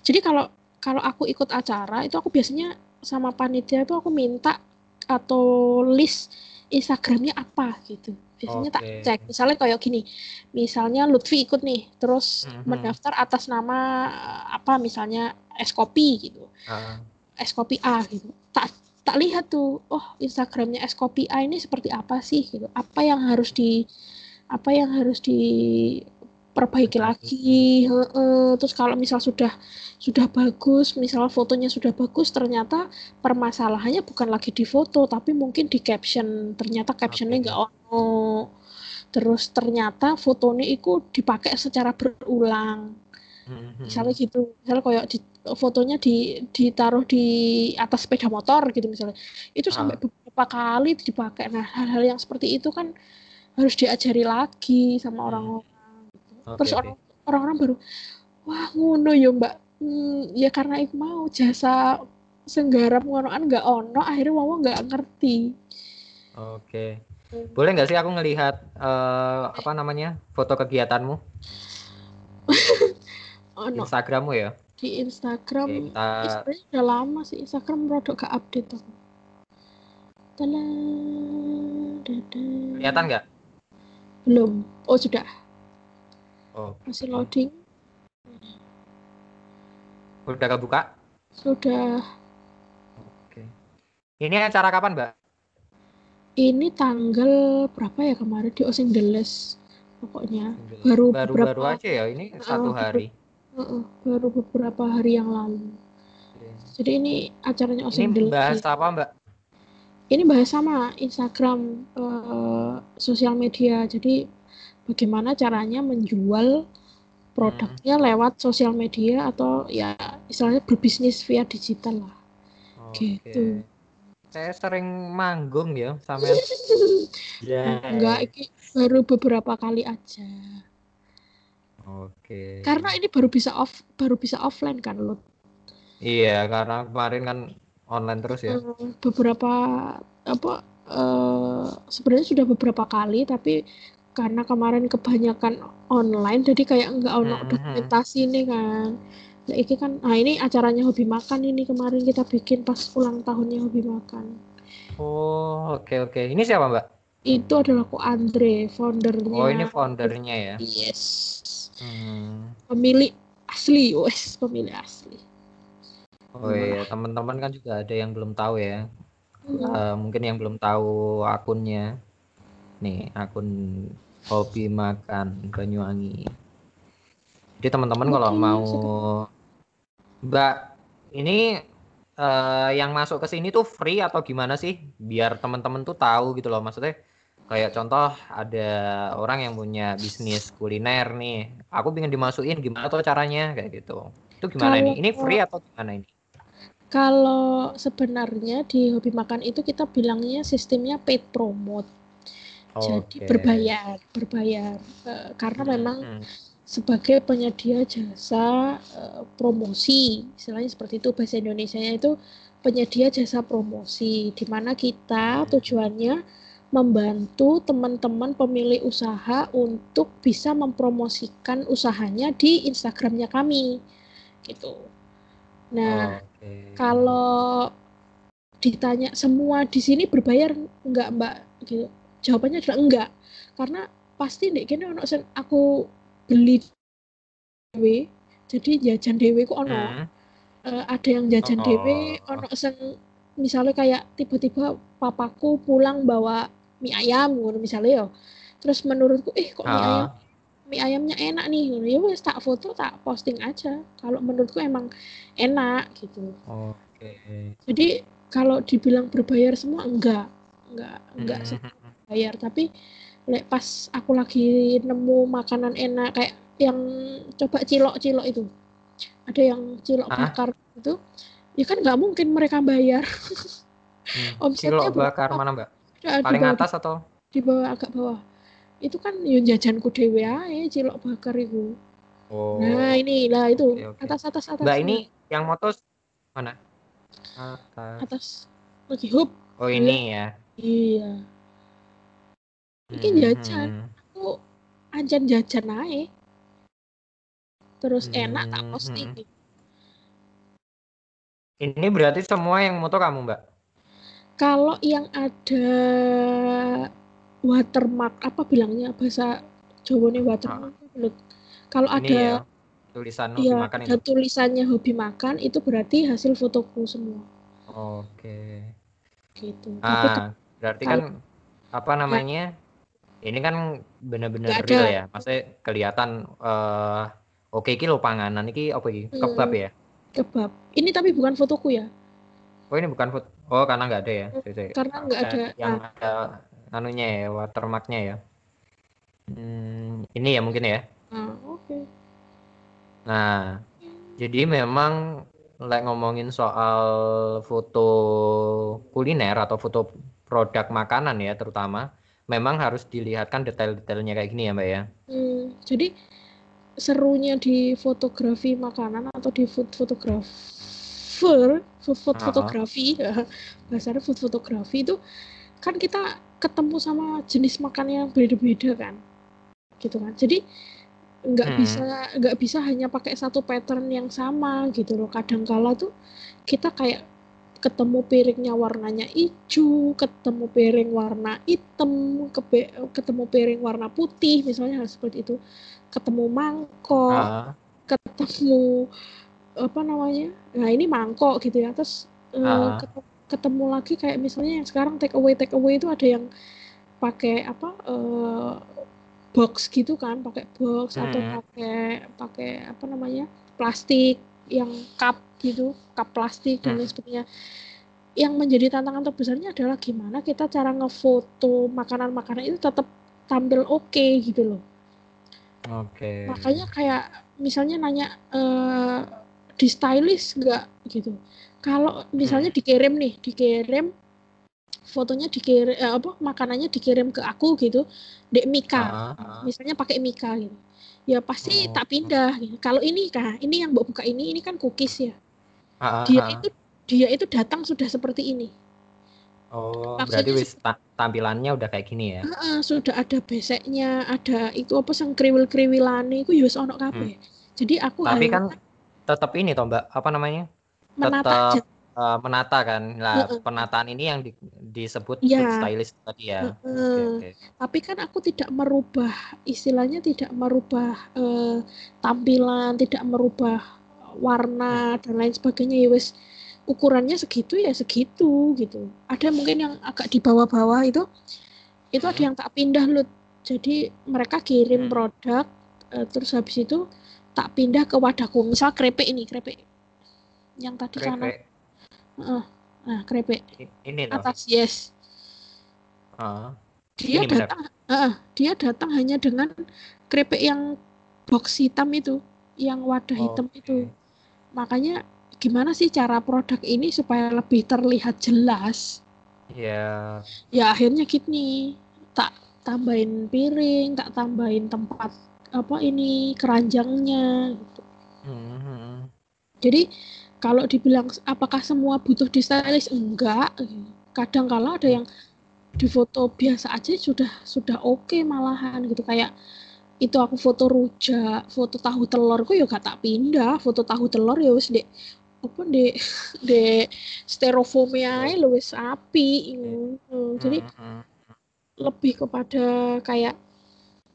Speaker 2: jadi kalau kalau aku ikut acara itu aku biasanya sama panitia itu aku minta atau list Instagramnya apa gitu. Biasanya tak
Speaker 1: Oke.
Speaker 2: cek. Misalnya kayak gini misalnya Lutfi ikut nih terus
Speaker 1: Mhm.
Speaker 2: mendaftar atas nama eh, apa misalnya es kopi gitu.
Speaker 1: Ah,
Speaker 2: es kopi A gitu. Tak tak lihat tuh oh Instagramnya es kopi A ini seperti apa sih gitu. Apa yang harus di apa yang harus diperbaiki
Speaker 1: Perbaiki.
Speaker 2: lagi Heeh. terus kalau misal sudah sudah bagus misal fotonya sudah bagus ternyata permasalahannya bukan lagi di foto tapi mungkin di caption ternyata captionnya nggak ono terus ternyata fotonya itu dipakai secara berulang
Speaker 1: mhm.
Speaker 2: misalnya gitu misalnya kayak di, fotonya di ditaruh di atas sepeda motor gitu misalnya itu sampai
Speaker 1: Ah.
Speaker 2: beberapa kali dipakai nah hal-hal yang seperti itu kan harus diajari lagi sama
Speaker 1: Hmm.
Speaker 2: orang-orang
Speaker 1: Oke,
Speaker 2: terus orang-orang baru wah ngono ya mbak. Hmm, ya karena itu mau jasa senggarap ngonoan nggak ono akhirnya wawa nggak ngerti.
Speaker 1: Oke. Boleh nggak sih aku ngelihat eh, apa namanya foto kegiatanmu? [LAUGHS]
Speaker 2: Ono.
Speaker 1: Instagrammu ya?
Speaker 2: di Instagram.
Speaker 1: Oke, kita
Speaker 2: sebenarnya udah lama sih Instagram produk gak update aku. Dada.
Speaker 1: kelihatan nggak?
Speaker 2: belum. Oh sudah
Speaker 1: Oh,
Speaker 2: masih loading
Speaker 1: udah kebuka?
Speaker 2: sudah
Speaker 1: Oke. Ini acara kapan, Mbak?
Speaker 2: ini tanggal berapa ya kemarin di Osing Deles pokoknya Baru
Speaker 1: baru,
Speaker 2: beberapa-
Speaker 1: baru aja ya ini satu
Speaker 2: baru-
Speaker 1: hari.
Speaker 2: Heeh, baru beberapa hari yang lalu jadi ini acaranya Osing
Speaker 1: Ini bahas apa, Mbak?
Speaker 2: ini bahas sama Instagram eh, sosial media jadi bagaimana caranya menjual produknya lewat sosial media atau ya istilahnya berbisnis via digital lah
Speaker 1: Oke.
Speaker 2: Gitu.
Speaker 1: Saya sering manggung ya sama [LAUGHS] Ya.
Speaker 2: enggak ini baru beberapa kali aja
Speaker 1: Oke.
Speaker 2: karena ini baru bisa off baru bisa offline kan lo
Speaker 1: Iya, karena kemarin kan online terus ya.
Speaker 2: Eh, beberapa apa eh, sebenarnya sudah beberapa kali tapi karena kemarin kebanyakan online jadi kayak enggak ono
Speaker 1: Mhm.
Speaker 2: dokumentasi nih kan nah, ini kan nah ini acaranya hobi makan ini kemarin kita bikin pas ulang tahunnya hobi makan
Speaker 1: Oh, oke oke. Ini siapa, Mbak?
Speaker 2: itu adalah ko Andre foundernya
Speaker 1: Oh, ini foundernya ya.
Speaker 2: yes
Speaker 1: Hmm.
Speaker 2: pemilik asli wes pemilik asli
Speaker 1: Oh iya, teman-teman kan juga ada yang belum tahu ya.
Speaker 2: Hmm.
Speaker 1: Eh, mungkin yang belum tahu akunnya. Nih, akun hobi makan Banyuwangi. Jadi teman-teman kalau mau. Mbak, ini eh, yang masuk ke sini tuh free atau gimana sih? Biar teman-teman tuh tahu gitu loh. Maksudnya kayak contoh ada orang yang punya bisnis kuliner nih. Aku pengen dimasukin gimana tuh caranya kayak gitu. Itu gimana
Speaker 2: Kalau-
Speaker 1: ini? Ini free atau gimana ini?
Speaker 2: Kalau sebenarnya di hobi makan itu kita bilangnya sistemnya paid promote. Jadi berbayar, berbayar. Eh, karena memang
Speaker 1: Hmm.
Speaker 2: sebagai penyedia jasa eh, promosi, istilahnya seperti itu bahasa Indonesianya itu penyedia jasa promosi, di mana kita
Speaker 1: Hmm.
Speaker 2: tujuannya membantu teman-teman pemilik usaha untuk bisa mempromosikan usahanya di Instagramnya kami, gitu. Nah,
Speaker 1: Oke.
Speaker 2: kalau ditanya semua di sini berbayar enggak Mbak gitu. Jawabannya adalah enggak. Karena pasti ndek kene ono sen aku beli dewe. Jadi jajan dewe ku ono.
Speaker 1: Hmm.
Speaker 2: Eh, ada yang jajan
Speaker 1: Oh.
Speaker 2: dewe, ono sing misalnya kayak tiba-tiba papaku pulang bawa mie ayam ngono misalnya ya. Terus menurutku eh kok mie ayam
Speaker 1: Ah,
Speaker 2: mie ayamnya enak nih. Ya wes tak foto tak posting aja. Kalau menurutku emang enak gitu.
Speaker 1: Oke.
Speaker 2: Jadi kalau dibilang berbayar semua enggak, enggak, enggak
Speaker 1: Hmm.
Speaker 2: Bayar. Tapi lek pas aku lagi nemu makanan enak kayak yang coba cilok-cilok itu, ada yang cilok
Speaker 1: Hah?
Speaker 2: bakar itu, ya kan nggak mungkin mereka bayar.
Speaker 1: Hmm. [LAUGHS]
Speaker 2: Omsetnya
Speaker 1: Cilok bakar
Speaker 2: berapa?
Speaker 1: mana, Mbak?
Speaker 2: Di
Speaker 1: Paling
Speaker 2: bawah,
Speaker 1: atas atau?
Speaker 2: di bawah agak bawah. Itu kan yo jajanku dewe ae cilok bakar itu.
Speaker 1: Oh.
Speaker 2: Nah ini lah itu
Speaker 1: Oke, oke.
Speaker 2: atas atas atas.
Speaker 1: Mbak ini yang motos mana? Atas.
Speaker 2: atas lagi hub.
Speaker 1: Oh ini ya.
Speaker 2: Iya. Iki
Speaker 1: Hmm,
Speaker 2: jajan.
Speaker 1: hmm.
Speaker 2: aku anjan jajan ae terus enak tak
Speaker 1: Hmm,
Speaker 2: posting
Speaker 1: hmm. Ini berarti semua yang moto kamu, Mbak?
Speaker 2: kalau yang ada watermark apa bilangnya bahasa Jawa nih watermark ah. kalau ada ya,
Speaker 1: tulisan hobi
Speaker 2: ya,
Speaker 1: makan
Speaker 2: ada itu. tulisannya hobi makan itu berarti hasil fotoku semua
Speaker 1: oke
Speaker 2: gitu
Speaker 1: ah, Tapi berarti kan apa namanya ya, ini kan benar-benar real ya. Maksudnya kelihatan uh, oke iki lo panganan. Iki apa iki? Hmm. kebab ya?
Speaker 2: Kebab. Ini tapi bukan fotoku ya?
Speaker 1: Oh ini bukan foto. Oh karena nggak ada ya?
Speaker 2: Jadi, karena nggak ada
Speaker 1: yang nah. ada anunya ya watermarknya ya. Hmm, ini ya mungkin ya?
Speaker 2: Ah, oke. Okay.
Speaker 1: nah jadi memang like ngomongin soal foto kuliner atau foto produk makanan ya terutama memang harus dilihatkan detail-detailnya kayak gini ya mbak ya?
Speaker 2: Hmm, jadi serunya di fotografi makanan atau di food fotografer food, food fotografi [LAUGHS] bahasanya food fotografi itu kan kita ketemu sama jenis makan yang beda-beda kan gitu kan? Jadi nggak hmm. bisa nggak bisa hanya pakai satu pattern yang sama gitu loh. Kadang kala tuh kita kayak ketemu piringnya warnanya hijau, ketemu piring warna hitam, ketemu piring warna putih, misalnya hal seperti itu ketemu mangkok, uh. ketemu apa namanya? Nah ini mangkok gitu ya. Terus uh. ketemu, ketemu lagi kayak misalnya yang sekarang take away take away itu ada yang pakai apa uh, box gitu kan, pakai box hmm. atau pakai pakai apa namanya plastik yang cup gitu, cup plastik dan lain hmm. sebagainya. Yang menjadi tantangan terbesarnya adalah gimana kita cara ngefoto makanan-makanan itu tetap tampil oke okay, gitu loh.
Speaker 1: Oke. Okay.
Speaker 2: Makanya kayak misalnya nanya uh, di stylist nggak gitu. Kalau misalnya hmm. dikirim nih, dikirim fotonya dikirim eh, apa makanannya dikirim ke aku gitu, dek Mika. Uh, uh. Misalnya pakai Mika gitu. Ya pasti oh. tak pindah gitu. Kalau ini kah, ini yang buka ini ini kan cookies ya. Uh, uh, dia itu dia itu datang sudah seperti ini
Speaker 1: Oh, Maksudnya berarti wis tampilannya udah kayak gini ya?
Speaker 2: Uh, sudah ada beseknya, ada itu apa sang kriwil-kriwilan itu ya wis ono kabeh. Hmm. Jadi aku
Speaker 1: Tapi kan tetap ini toh Mbak, apa namanya?
Speaker 2: Menata tetap
Speaker 1: uh, menata kan. Lah, uh, uh. penataan ini yang di, disebut ya. stylist tadi ya. Uh, uh. Okay,
Speaker 2: okay. Tapi kan aku tidak merubah istilahnya tidak merubah uh, tampilan, tidak merubah warna hmm. dan lain sebagainya ya wis ukurannya segitu ya segitu gitu ada mungkin yang agak di bawah-bawah itu itu hmm. ada yang tak pindah loh jadi mereka kirim hmm. produk uh, terus habis itu tak pindah ke wadahku misal krepek ini krepek yang tadi krepek. sana uh, nah krepek
Speaker 1: ini
Speaker 2: atas yes uh, dia datang uh, dia datang hanya dengan krepek yang box hitam itu yang wadah oh, hitam okay. itu makanya gimana sih cara produk ini supaya lebih terlihat jelas?
Speaker 1: Ya
Speaker 2: ya akhirnya gini. Tak tambahin piring tak tambahin tempat apa ini keranjangnya gitu. Mm-hmm. jadi kalau dibilang apakah semua butuh di stylist enggak. Kadang kala ada yang di foto biasa aja sudah sudah oke okay malahan gitu. Kayak itu aku foto rujak, foto tahu telur, kok ya gak tak pindah, foto tahu telur ya wis dek apa di di styrofoamnya lu wis api hmm. jadi hmm. lebih kepada kayak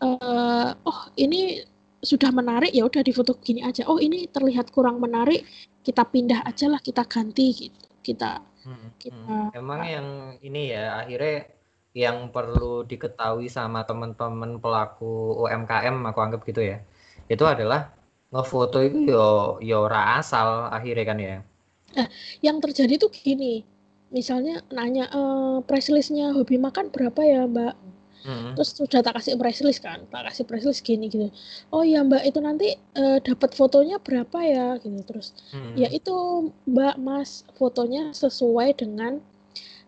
Speaker 2: uh, oh ini sudah menarik ya udah difoto gini aja oh ini terlihat kurang menarik kita pindah aja lah kita ganti gitu kita
Speaker 1: hmm. kita emang yang ini ya akhirnya yang perlu diketahui sama teman-teman pelaku UMKM aku anggap gitu ya itu adalah ngefoto itu yo yo ora asal akhirnya kan ya.
Speaker 2: Nah, yang terjadi tuh gini, misalnya nanya e, price listnya hobi makan berapa ya mbak? Hmm. Terus sudah tak kasih price list kan, tak kasih price list gini gitu. Oh ya mbak itu nanti uh, dapat fotonya berapa ya gitu terus. Hmm. Ya itu mbak mas fotonya sesuai dengan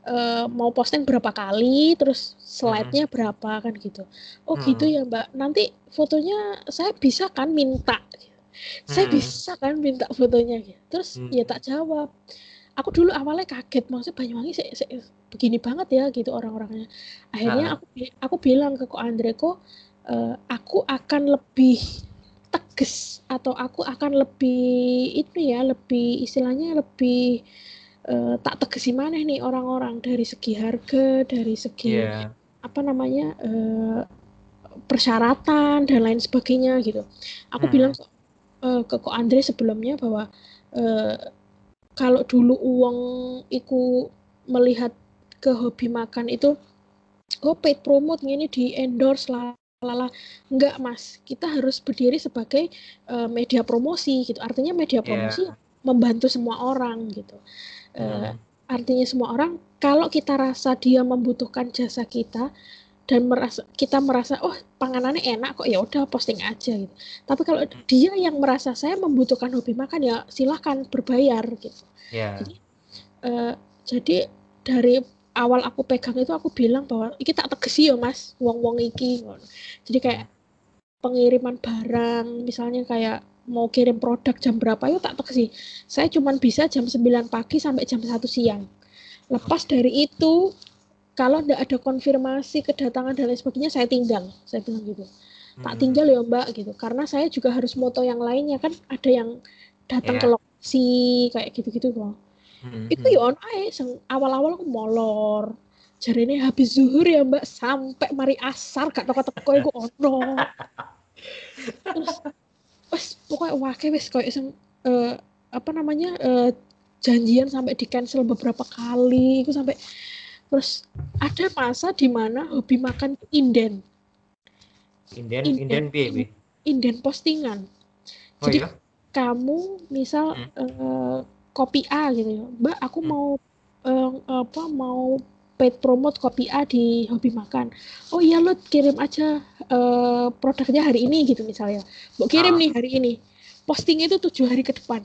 Speaker 2: uh, mau posting berapa kali, terus slide-nya hmm. berapa kan gitu. Oh hmm. gitu ya mbak. Nanti fotonya saya bisa kan minta saya hmm. bisa kan minta fotonya gitu. terus hmm. ya tak jawab aku dulu awalnya kaget maksudnya Banyuwangi saya, saya, begini banget ya gitu orang-orangnya akhirnya aku aku bilang ke ko Andre kok uh, aku akan lebih tegas atau aku akan lebih itu ya lebih istilahnya lebih uh, tak tegesi mana nih orang-orang dari segi harga dari segi yeah. apa namanya uh, persyaratan dan lain sebagainya gitu. Aku hmm. bilang uh, ke Ko Andre sebelumnya bahwa uh, kalau dulu uang itu melihat ke hobi makan itu oh paid promote ini di endorse lah lala enggak mas kita harus berdiri sebagai uh, media promosi gitu artinya media iya. promosi yeah. membantu semua orang gitu uh, artinya semua orang kalau kita rasa dia membutuhkan jasa kita dan merasa kita merasa oh panganannya enak kok ya udah posting aja gitu. Tapi kalau hmm. dia yang merasa saya membutuhkan hobi makan ya silahkan berbayar gitu.
Speaker 1: Yeah. jadi
Speaker 2: uh, jadi dari awal aku pegang itu aku bilang bahwa iki tak tegesi ya mas wong wong iki jadi kayak pengiriman barang misalnya kayak mau kirim produk jam berapa yuk tak tegesi saya cuma bisa jam 9 pagi sampai jam 1 siang. Lepas dari itu kalau tidak ada konfirmasi kedatangan dan lain sebagainya saya tinggal. Saya bilang gitu. Tak hmm. tinggal ya mbak gitu. Karena saya juga harus moto yang lainnya kan ada yang datang yeah. ke lokasi kayak gitu-gitu loh. Hmm. itu ya on ae awal-awal aku molor. Jadi ini habis zuhur ya mbak sampai mari asar gak toko-toko itu [LAUGHS] ono. Terus wes pokoknya wakil wes kayak sing uh, apa namanya uh, janjian sampai di cancel beberapa kali itu sampai Terus ada masa di mana hobi makan inden.
Speaker 1: Inden, inden, inden,
Speaker 2: inden postingan. Oh, Jadi iya? kamu misal hmm. uh, kopi A gitu ya, Mbak aku hmm. mau uh, apa mau paid promote kopi A di hobi makan. Oh iya lo kirim aja uh, produknya hari ini gitu misalnya. Mbak kirim ah. nih hari ini. Posting itu tujuh hari ke depan.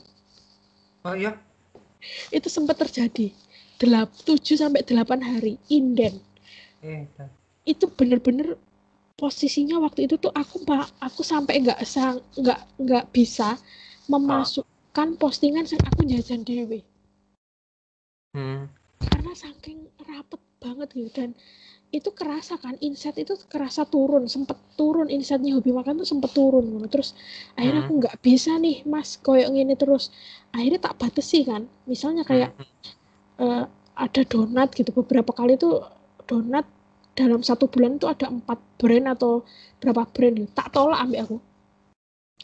Speaker 1: Oh iya.
Speaker 2: Itu sempat terjadi. 7 sampai 8 hari inden. Eh, itu bener-bener posisinya waktu itu tuh aku aku sampai nggak sang nggak nggak bisa memasukkan postingan yang aku jajan dewe. Hmm. Karena saking rapet banget gitu dan itu kerasa kan insight itu kerasa turun sempet turun insightnya hobi makan tuh sempet turun gitu. terus akhirnya aku hmm. nggak bisa nih mas koyok ini terus akhirnya tak batasi kan misalnya kayak uh, ada donat gitu beberapa kali tuh donat dalam satu bulan itu ada empat brand atau berapa brand gitu. tak tolak ambil aku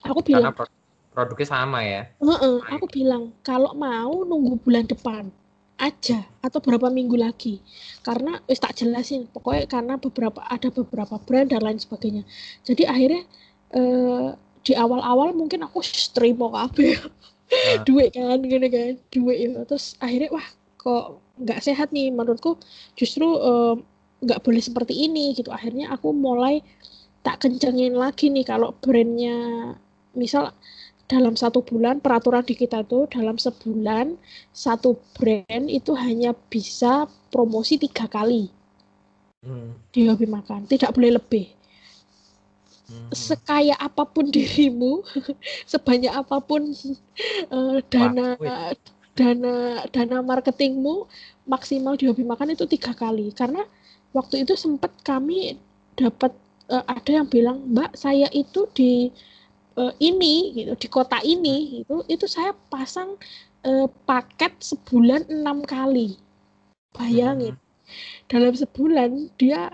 Speaker 2: aku bilang Karena
Speaker 1: produknya sama ya
Speaker 2: uh -uh, aku bilang kalau mau nunggu bulan depan aja atau berapa minggu lagi. Karena wis tak jelasin pokoknya karena beberapa ada beberapa brand dan lain sebagainya. Jadi akhirnya eh, di awal-awal mungkin aku terima kabeh. Nah. [LAUGHS] duit kan gini kan duit ya. Terus akhirnya wah kok nggak sehat nih? Menurutku justru nggak uh, boleh seperti ini gitu. Akhirnya aku mulai tak kencengin lagi nih kalau brandnya misal dalam satu bulan peraturan di kita tuh dalam sebulan satu brand itu hanya bisa promosi tiga kali hmm. di hobi makan tidak boleh lebih hmm. sekaya apa pun [LAUGHS] dirimu sebanyak apa pun uh, dana dana dana marketingmu maksimal di hobi makan itu tiga kali karena waktu itu sempat kami dapat uh, ada yang bilang mbak saya itu di uh, ini gitu di kota ini itu itu saya pasang uh, paket sebulan enam kali. Bayangin. Hmm. dalam sebulan dia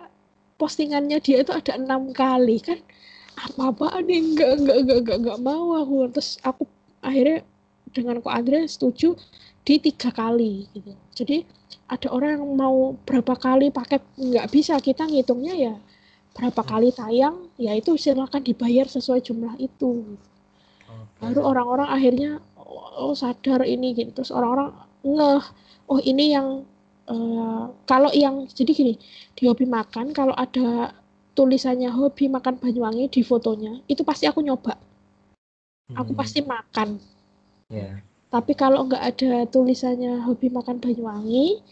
Speaker 2: postingannya dia itu ada enam kali kan? Apa apa nih? Enggak enggak enggak enggak enggak mau aku. Terus aku akhirnya dengan Ko Andre setuju di tiga kali gitu. Jadi ada orang yang mau berapa kali paket nggak bisa kita ngitungnya ya berapa hmm. kali tayang ya itu silakan dibayar sesuai jumlah itu. Okay. Baru orang-orang akhirnya oh, sadar ini gitu terus orang-orang ngeh oh ini yang uh, kalau yang jadi gini di hobi makan kalau ada tulisannya hobi makan Banyuwangi di fotonya itu pasti aku nyoba. Aku hmm. pasti makan
Speaker 1: Yeah.
Speaker 2: Tapi kalau nggak ada tulisannya hobi makan Banyuwangi,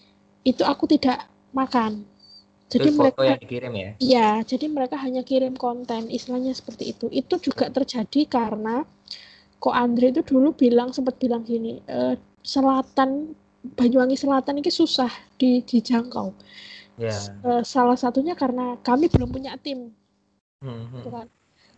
Speaker 2: itu aku tidak makan.
Speaker 1: Jadi itu mereka yang dikirim ya?
Speaker 2: Iya, jadi mereka hanya kirim konten, istilahnya seperti itu. Itu juga terjadi karena kok Andre itu dulu bilang sempat bilang gini, e, selatan Banyuwangi Selatan ini susah di, dijangkau. Yeah. Ya. E, salah satunya karena kami belum punya tim, mm -hmm. kan?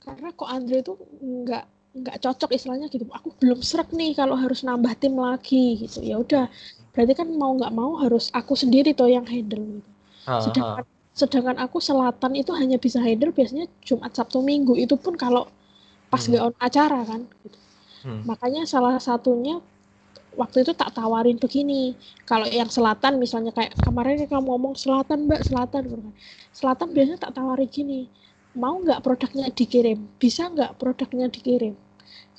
Speaker 2: Karena kok Andre itu nggak nggak cocok istilahnya gitu aku belum serak nih kalau harus nambah tim lagi gitu ya udah berarti kan mau nggak mau harus aku sendiri tuh yang handle gitu sedangkan sedangkan aku selatan itu hanya bisa handle biasanya Jumat Sabtu Minggu itu pun kalau pas
Speaker 1: Hmm.
Speaker 2: nggak on acara kan gitu.
Speaker 1: Hmm.
Speaker 2: makanya salah satunya waktu itu tak tawarin begini kalau yang selatan misalnya kayak kemarin kamu ngomong selatan mbak selatan gitu kan. selatan biasanya tak tawarin gini mau nggak produknya dikirim bisa nggak produknya dikirim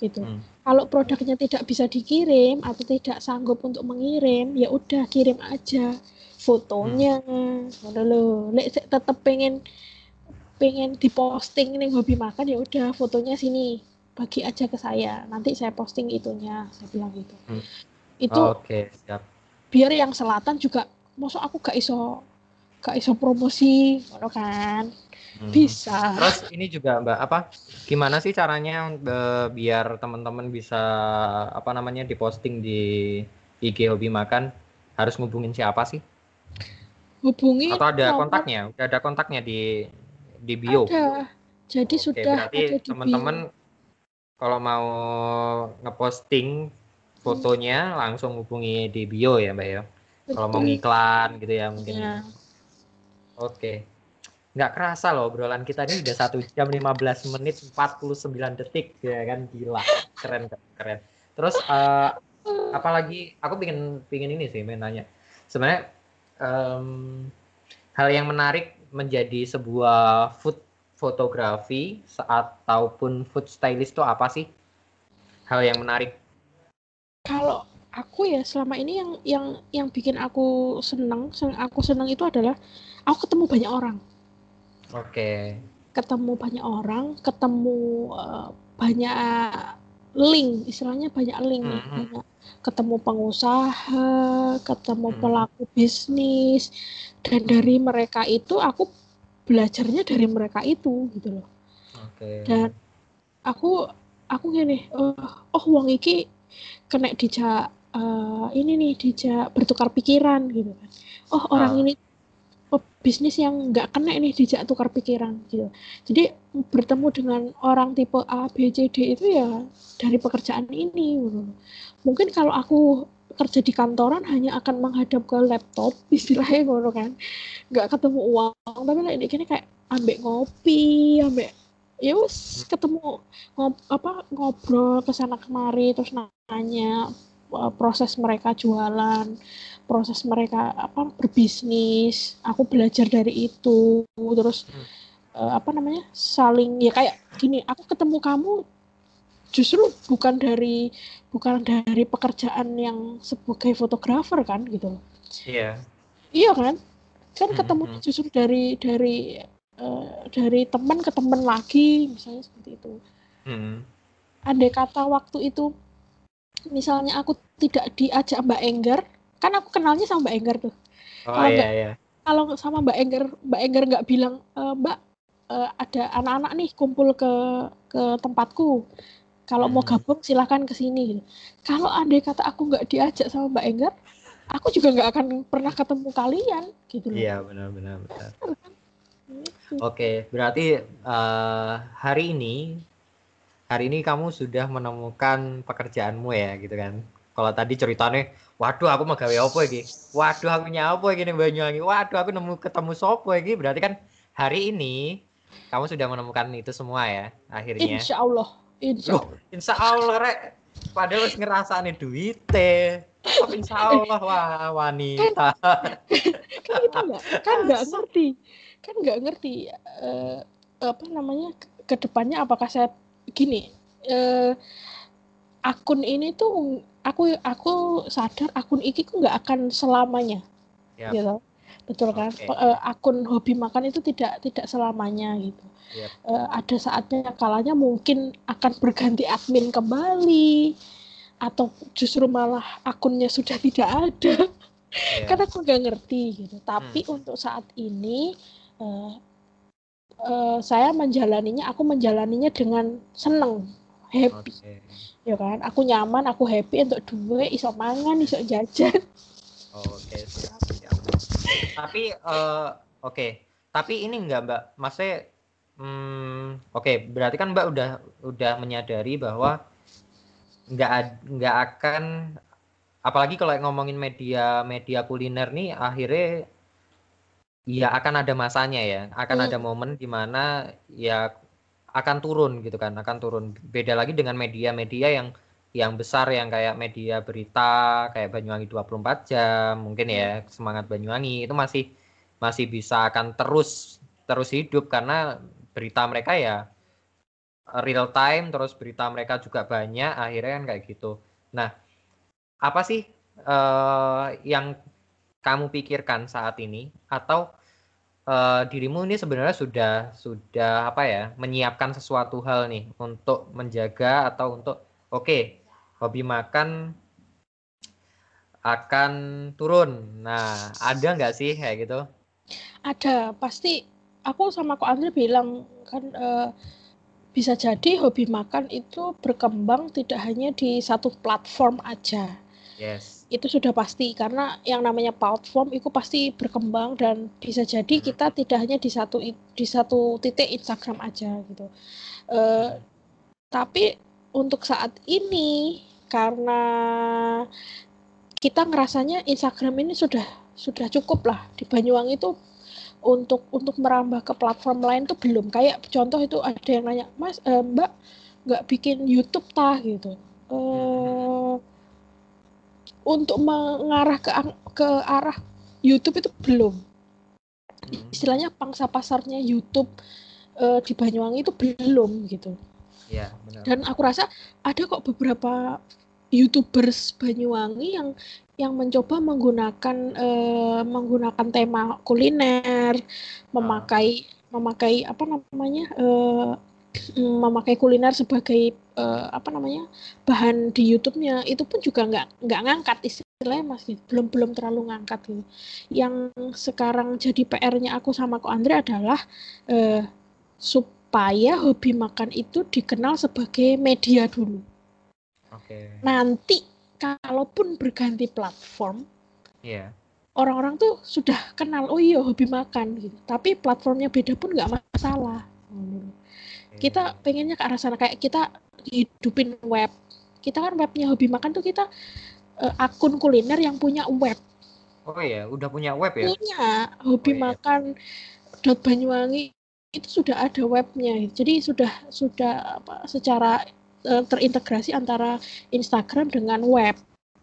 Speaker 2: gitu
Speaker 1: Hmm.
Speaker 2: kalau produknya tidak bisa dikirim atau tidak sanggup untuk mengirim ya udah kirim aja fotonya ngono lho lek sik tetep pengen pengen diposting nih hobi makan ya udah fotonya sini bagi aja ke saya nanti saya posting itunya saya bilang gitu
Speaker 1: Hmm.
Speaker 2: itu
Speaker 1: Oke, siap.
Speaker 2: biar yang selatan juga masuk aku gak iso gak iso promosi ngono kan
Speaker 1: Hmm.
Speaker 2: bisa
Speaker 1: Terus ini juga Mbak apa? Gimana sih caranya eh, biar teman-teman bisa apa namanya diposting di IG hobi makan? Harus ngubungin siapa sih?
Speaker 2: Hubungi
Speaker 1: Atau ada
Speaker 2: nomor-
Speaker 1: kontaknya? Udah ada kontaknya di di bio.
Speaker 2: ada jadi
Speaker 1: Oke,
Speaker 2: sudah
Speaker 1: berarti teman-teman kalau mau ngeposting fotonya langsung hubungi di bio ya Mbak ya. Kalau mau ngiklan gitu ya mungkin.
Speaker 2: Ya.
Speaker 1: Oke. Nggak kerasa loh obrolan kita ini udah satu jam 15 menit 49 detik ya kan gila. Keren keren. Terus eh, apalagi aku pingin pingin ini sih main nanya. Sebenarnya em, hal yang menarik menjadi sebuah food fotografi saat ataupun food stylist itu apa sih? Hal yang menarik.
Speaker 2: kalau aku ya selama ini yang yang yang bikin aku seneng yang aku seneng itu adalah aku ketemu banyak orang
Speaker 1: Oke.
Speaker 2: ketemu banyak orang ketemu eh, banyak link istilahnya banyak link nih,
Speaker 1: Mhm.
Speaker 2: banyak ketemu pengusaha ketemu
Speaker 1: Mhm.
Speaker 2: pelaku bisnis dan dari mereka itu aku belajarnya dari mereka itu gitu loh
Speaker 1: Oke.
Speaker 2: dan aku aku gini oh, oh wong iki kena dijak eh, ini nih dijak bertukar pikiran gitu kan oh orang
Speaker 1: Ah.
Speaker 2: ini bisnis yang nggak kena nih dijak tukar pikiran gitu jadi bertemu dengan orang tipe A B C D itu ya dari pekerjaan ini gitu. mungkin kalau aku kerja di kantoran hanya akan menghadap ke laptop [LAUGHS] istilahnya ngono kan nggak ketemu uang tapi lah ini kayak ambek ngopi ambek ya wes ketemu ngob apa ngobrol ke sana kemari terus nanya uh, proses mereka jualan proses mereka apa berbisnis aku belajar dari itu terus
Speaker 1: Hmm.
Speaker 2: uh, apa namanya saling ya kayak gini aku ketemu kamu justru bukan dari bukan dari pekerjaan yang sebagai fotografer kan gitu loh
Speaker 1: Iya.
Speaker 2: iya kan kan
Speaker 1: Hmm,
Speaker 2: ketemu
Speaker 1: hmm.
Speaker 2: justru dari dari eh, dari teman ke teman lagi misalnya seperti itu
Speaker 1: Hmm.
Speaker 2: andai kata waktu itu misalnya aku tidak diajak Mbak Enggar kan aku kenalnya sama Mbak Enggar tuh
Speaker 1: Oh
Speaker 2: Kalau
Speaker 1: iya
Speaker 2: nggak-
Speaker 1: iya.
Speaker 2: kalau sama Mbak Enggar Mbak Enggar nggak bilang "E, Mbak eh, ada anak-anak nih kumpul ke ke tempatku kalau mau
Speaker 1: Hmm.
Speaker 2: gabung silahkan ke sini gitu. kalau andai kata aku nggak diajak sama Mbak Enggar aku juga nggak akan pernah ketemu kalian gitu loh
Speaker 1: Iya benar benar benar.
Speaker 2: Gitu.
Speaker 1: Oke, berarti eh, hari ini hari ini kamu sudah menemukan pekerjaanmu ya gitu kan. Kalau tadi ceritanya, waduh aku mau gawe apa iki? Waduh aku nyapa iki ning Banyuwangi. Waduh aku nemu ketemu sopo iki. Berarti kan hari ini kamu sudah menemukan itu semua ya akhirnya.
Speaker 2: Insya Allah Insya
Speaker 1: Loh, insya Allah rek. Padahal harus ngerasane duite. Kok insya Allah wah wanita.
Speaker 2: kan kita nggak kan nggak ngerti kan nggak ngerti eh, apa namanya ke depannya apakah saya gini eh, akun ini tuh aku aku sadar akun ini tuh nggak akan selamanya
Speaker 1: Yap.
Speaker 2: gitu betul kan eh, akun hobi makan itu tidak tidak selamanya gitu
Speaker 1: Yap.
Speaker 2: Eh, ada saatnya kalanya mungkin akan berganti admin kembali atau justru malah akunnya sudah tidak ada
Speaker 1: Iya.
Speaker 2: kan aku nggak ngerti gitu tapi
Speaker 1: Hmm.
Speaker 2: untuk saat ini eh, eh, saya menjalaninya aku menjalaninya dengan seneng happy
Speaker 1: Oke.
Speaker 2: Ya kan? Aku nyaman aku happy untuk duit iso mangan iso jajan.
Speaker 1: Oke, siap, siap. Tapi eh, oke, tapi ini enggak Mbak, maksudnya hmm, oke, berarti kan Mbak udah udah menyadari bahwa nggak nggak akan apalagi kalau ngomongin media media kuliner nih akhirnya ya akan ada masanya ya, akan
Speaker 2: Hmm.
Speaker 1: ada momen di mana ya akan turun gitu kan, akan turun. Beda lagi dengan media-media yang yang besar yang kayak media berita kayak Banyuwangi 24 jam, mungkin ya semangat Banyuwangi itu masih masih bisa akan terus terus hidup karena berita mereka ya real time terus berita mereka juga banyak akhirnya kan kayak gitu. Nah, apa sih eh, yang kamu pikirkan saat ini atau eh, dirimu ini sebenarnya sudah sudah apa ya menyiapkan sesuatu hal nih untuk menjaga atau untuk oke hobi makan akan turun. Nah, ada nggak sih kayak gitu?
Speaker 2: Ada, pasti aku sama Ko Andre bilang kan eh, bisa jadi hobi makan itu berkembang tidak hanya di satu platform aja.
Speaker 1: Yes.
Speaker 2: Itu sudah pasti karena yang namanya platform itu pasti berkembang dan bisa jadi
Speaker 1: Hmm.
Speaker 2: kita tidak hanya di satu di satu titik Instagram aja gitu. Eh, tapi untuk saat ini karena kita ngerasanya Instagram ini sudah sudah cukup lah. Di Banyuwangi itu untuk untuk merambah ke platform lain tuh belum. Kayak contoh itu ada yang nanya Mas eh, Mbak nggak bikin YouTube tah? gitu. Eh untuk mengarah ke ke arah YouTube itu belum
Speaker 1: Hmm.
Speaker 2: istilahnya pangsa pasarnya YouTube eh, di Banyuwangi itu belum gitu
Speaker 1: Ya, benar.
Speaker 2: dan aku rasa ada kok beberapa youtubers Banyuwangi yang yang mencoba menggunakan eh, menggunakan tema kuliner memakai memakai apa namanya eh, memakai kuliner sebagai eh, apa namanya bahan di YouTube-nya itu pun juga nggak nggak ngangkat istilahnya masih belum belum terlalu ngangkat gitu. Yang sekarang jadi PR-nya aku sama Ko Andre adalah eh, supaya hobi makan itu dikenal sebagai media dulu.
Speaker 1: Oke.
Speaker 2: Nanti kalaupun berganti platform,
Speaker 1: Iya.
Speaker 2: orang-orang tuh sudah kenal oh iya hobi makan gitu. Tapi platformnya beda pun nggak masalah. Kita pengennya ke arah sana kayak kita hidupin web. Kita kan webnya hobi makan tuh kita eh, akun kuliner yang punya web.
Speaker 1: Oh iya, udah punya web ya?
Speaker 2: Punya hobi
Speaker 1: Oh, iya.
Speaker 2: makan dot Banyuwangi itu sudah ada webnya. Jadi sudah sudah apa secara eh, terintegrasi antara Instagram dengan web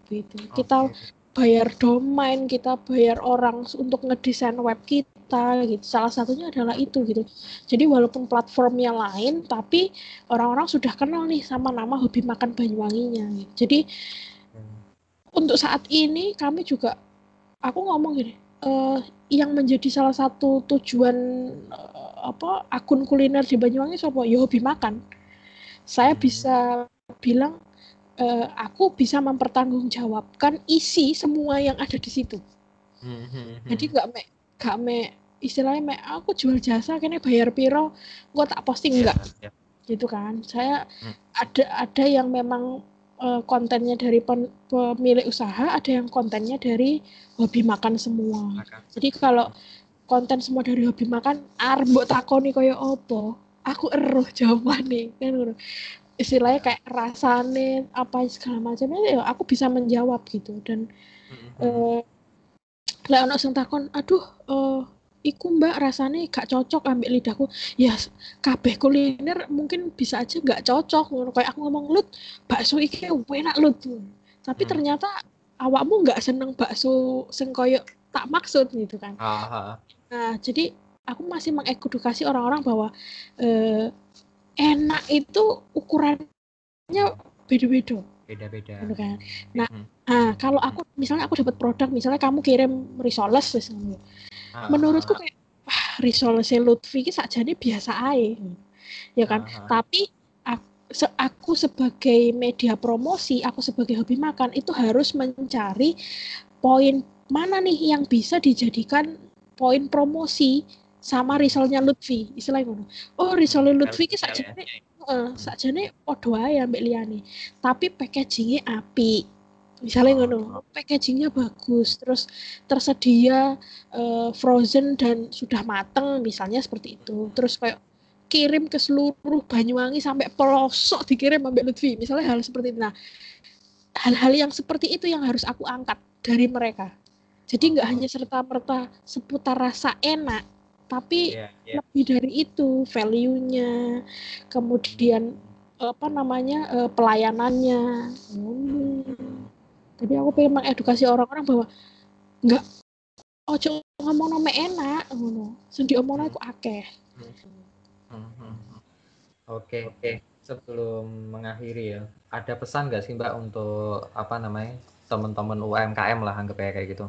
Speaker 2: gitu. Kita
Speaker 1: Oke.
Speaker 2: bayar domain, kita bayar orang untuk ngedesain web kita gitu. Salah satunya adalah itu gitu. Jadi walaupun platformnya lain, tapi orang-orang sudah kenal nih sama nama hobi makan Banyuwanginya. Gitu. Jadi
Speaker 1: Hmm.
Speaker 2: untuk saat ini kami juga, aku ngomong gini, eh, yang menjadi salah satu tujuan eh, apa akun kuliner di Banyuwangi sopo ya hobi makan. Saya
Speaker 1: Hmm.
Speaker 2: bisa bilang eh, aku bisa mempertanggungjawabkan isi semua yang ada di situ.
Speaker 1: Hmm, hmm, hmm.
Speaker 2: Jadi nggak me, nggak me, istilahnya me, aku jual jasa, kayaknya bayar piro, gua tak posting
Speaker 1: Iya,
Speaker 2: nggak,
Speaker 1: iya.
Speaker 2: gitu kan. Saya
Speaker 1: Hmm.
Speaker 2: ada ada yang memang eh, kontennya dari pen- pemilik usaha, ada yang kontennya dari hobi makan semua.
Speaker 1: Makan.
Speaker 2: Jadi kalau konten semua dari hobi makan, arep mbok takoni koyo opo, aku eruh jawabannya kan. Istilahnya kayak rasane apa segala macamnya ya aku bisa menjawab gitu dan
Speaker 1: Hmm, hmm.
Speaker 2: eh lek ono sing takon, aduh eh iku mbak rasane gak cocok ambek lidahku. Ya kabeh kuliner mungkin bisa aja gak cocok kayak aku ngomong lut bakso iki enak lut. Tapi
Speaker 1: Hmm.
Speaker 2: ternyata awakmu nggak seneng bakso sing koyo tak maksud gitu kan.
Speaker 1: Ah, ah.
Speaker 2: Nah, jadi aku masih mengedukasi orang-orang bahwa eh, enak itu ukurannya beda-beda.
Speaker 1: Beda-beda.
Speaker 2: Gitu kan. Nah,
Speaker 1: Hmm.
Speaker 2: Nah, kalau aku misalnya aku dapat produk, misalnya kamu kirim risoles ngono.
Speaker 1: Ah,
Speaker 2: Menurutku kayak wah risoles Lutfi iki sakjane biasa ae. Ya kan?
Speaker 1: ah.
Speaker 2: Tapi aku, aku sebagai media promosi, aku sebagai hobi makan itu harus mencari poin mana nih yang bisa dijadikan poin promosi sama risolnya Lutfi. Istilahnya ngono. Oh, risolnya Lutfi sakjane
Speaker 1: ya.
Speaker 2: Heeh, sakjane padha ae ambek liyane. Tapi packagingnya apik. Misalnya
Speaker 1: Oh.
Speaker 2: ngono, packagingnya bagus, terus tersedia eh, frozen dan sudah mateng, misalnya seperti itu. Terus kayak kirim ke seluruh Banyuwangi sampai pelosok dikirim ambek Lutfi. Misalnya hal seperti itu. Nah, hal-hal yang seperti itu yang harus aku angkat dari mereka. Jadi nggak hanya serta merta seputar rasa enak, tapi
Speaker 1: Iya, iya.
Speaker 2: lebih dari itu value-nya, kemudian apa namanya eh, pelayanannya. Hmm. Jadi aku pengen mengedukasi orang-orang bahwa nggak ojo ngomong nome enak ngono. Sing diomongno iku akeh.
Speaker 1: Hmm, hmm, hmm. Oke, oke. Sebelum mengakhiri ya, ada pesan nggak sih Mbak untuk apa namanya teman-teman UMKM lah anggap kayak gitu?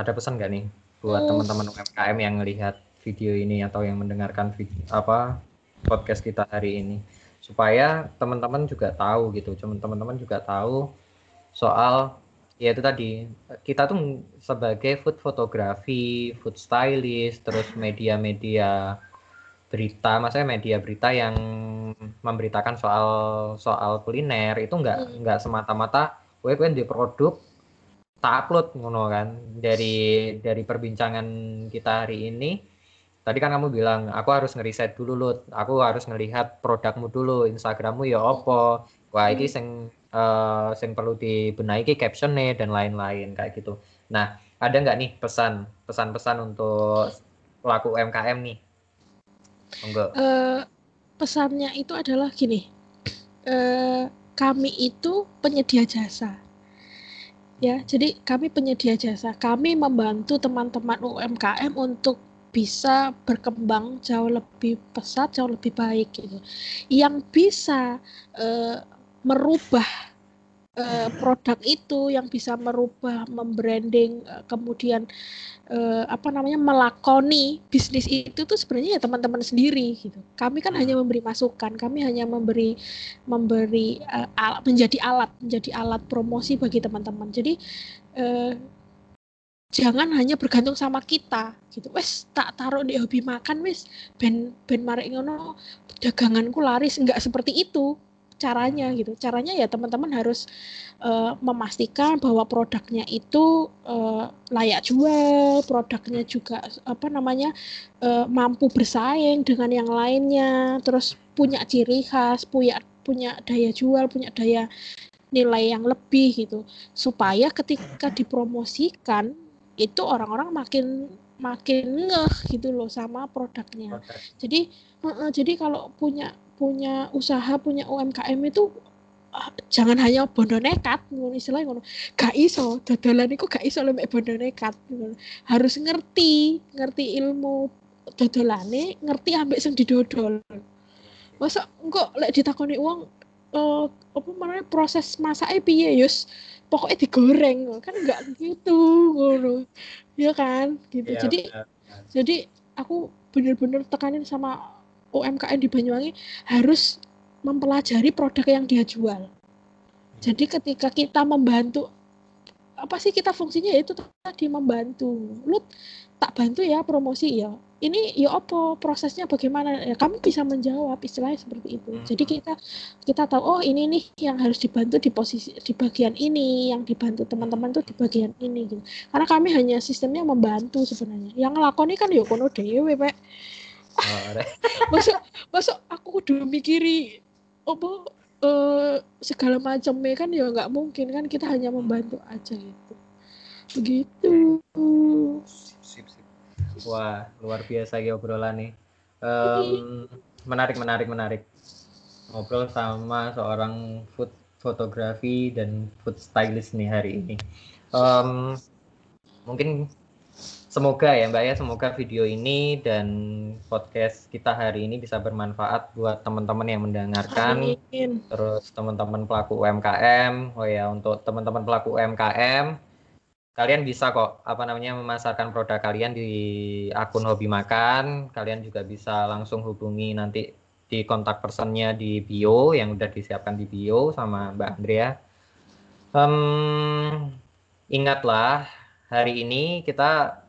Speaker 1: Ada pesan nggak nih buat
Speaker 2: Hmm.
Speaker 1: teman-teman UMKM yang melihat video ini atau yang mendengarkan video, apa podcast kita hari ini supaya teman-teman juga tahu gitu, Cuman teman-teman juga tahu soal ya itu tadi kita tuh sebagai food fotografi, food stylist, terus media-media berita, maksudnya media berita yang memberitakan soal soal kuliner itu nggak
Speaker 2: Hmm.
Speaker 1: nggak semata-mata gue gue di produk tak upload ngono kan? Dari dari perbincangan kita hari ini tadi kan kamu bilang aku harus ngeriset dulu Lut. Aku harus ngelihat produkmu dulu Instagrammu ya opo? Wah ini sing eh, sing perlu dibenahi captionnya dan lain-lain kayak gitu nah ada nggak nih pesan pesan-pesan untuk pelaku UMKM nih enggak
Speaker 2: Eh, pesannya itu adalah gini. Eh, kami itu penyedia jasa. Ya, jadi kami penyedia jasa. Kami membantu teman-teman UMKM untuk bisa berkembang jauh lebih pesat, jauh lebih baik gitu. Yang bisa eh, merubah eh, produk itu, yang bisa merubah, membranding, eh, kemudian eh, apa namanya melakoni bisnis itu tuh sebenarnya ya teman-teman sendiri gitu. Kami kan hanya memberi masukan, kami hanya memberi memberi eh, alat, menjadi alat, menjadi alat promosi bagi teman-teman. Jadi eh, jangan hanya bergantung sama kita gitu. Wes tak taruh di hobi makan wes ben ben marek ngono daganganku laris enggak seperti itu caranya gitu. Caranya ya teman-teman harus eh, memastikan bahwa produknya itu eh, layak jual, produknya juga apa namanya eh, mampu bersaing dengan yang lainnya, terus punya ciri khas, punya punya daya jual, punya daya nilai yang lebih gitu. Supaya ketika dipromosikan itu orang-orang makin makin ngeh gitu loh sama produknya. Jadi heeh, jadi kalau punya punya usaha, punya UMKM itu ah, jangan hanya bondo nekat ngono istilahnya ngono. Gak iso, dodolan iku gak iso lek bondo nekat ngono. Harus ngerti, ngerti ilmu dodolane, ngerti ambek sing didodol. Masa engko lek ditakoni uang eh apa namanya proses masaknya piye yus pokoknya digoreng kan enggak gitu ngono ya kan gitu
Speaker 1: Iya,
Speaker 2: jadi
Speaker 1: benar.
Speaker 2: jadi aku bener-bener tekanin sama UMKM di Banyuwangi harus mempelajari produk yang dia jual. Jadi ketika kita membantu apa sih kita fungsinya ya itu tadi membantu. Lu tak bantu ya promosi ya. Ini ya apa prosesnya bagaimana? Ya kamu bisa menjawab istilahnya seperti itu. Jadi kita kita tahu oh ini nih yang harus dibantu di posisi di bagian ini, yang dibantu teman-teman tuh di bagian ini gitu. Karena kami hanya sistemnya membantu sebenarnya. Yang ngelakoni kan ya kono dhewe, Pak. Masuk [LAUGHS] masuk aku kudu mikiri apa eh, segala macamnya kan ya nggak mungkin kan kita hanya membantu aja gitu. Begitu.
Speaker 1: Sip, sip. Wah, luar biasa ya obrolan nih. Em, menarik, menarik, menarik. Ngobrol sama seorang food fotografi dan food stylist nih hari ini. Em, mungkin semoga ya Mbak ya, semoga video ini dan podcast kita hari ini bisa bermanfaat buat teman-teman yang mendengarkan.
Speaker 2: Amin.
Speaker 1: terus teman-teman pelaku UMKM oh ya untuk teman-teman pelaku UMKM kalian bisa kok apa namanya memasarkan produk kalian di akun hobi makan. Kalian juga bisa langsung hubungi nanti di kontak personnya di bio yang udah disiapkan di bio sama Mbak Andrea. Em, ingatlah hari ini kita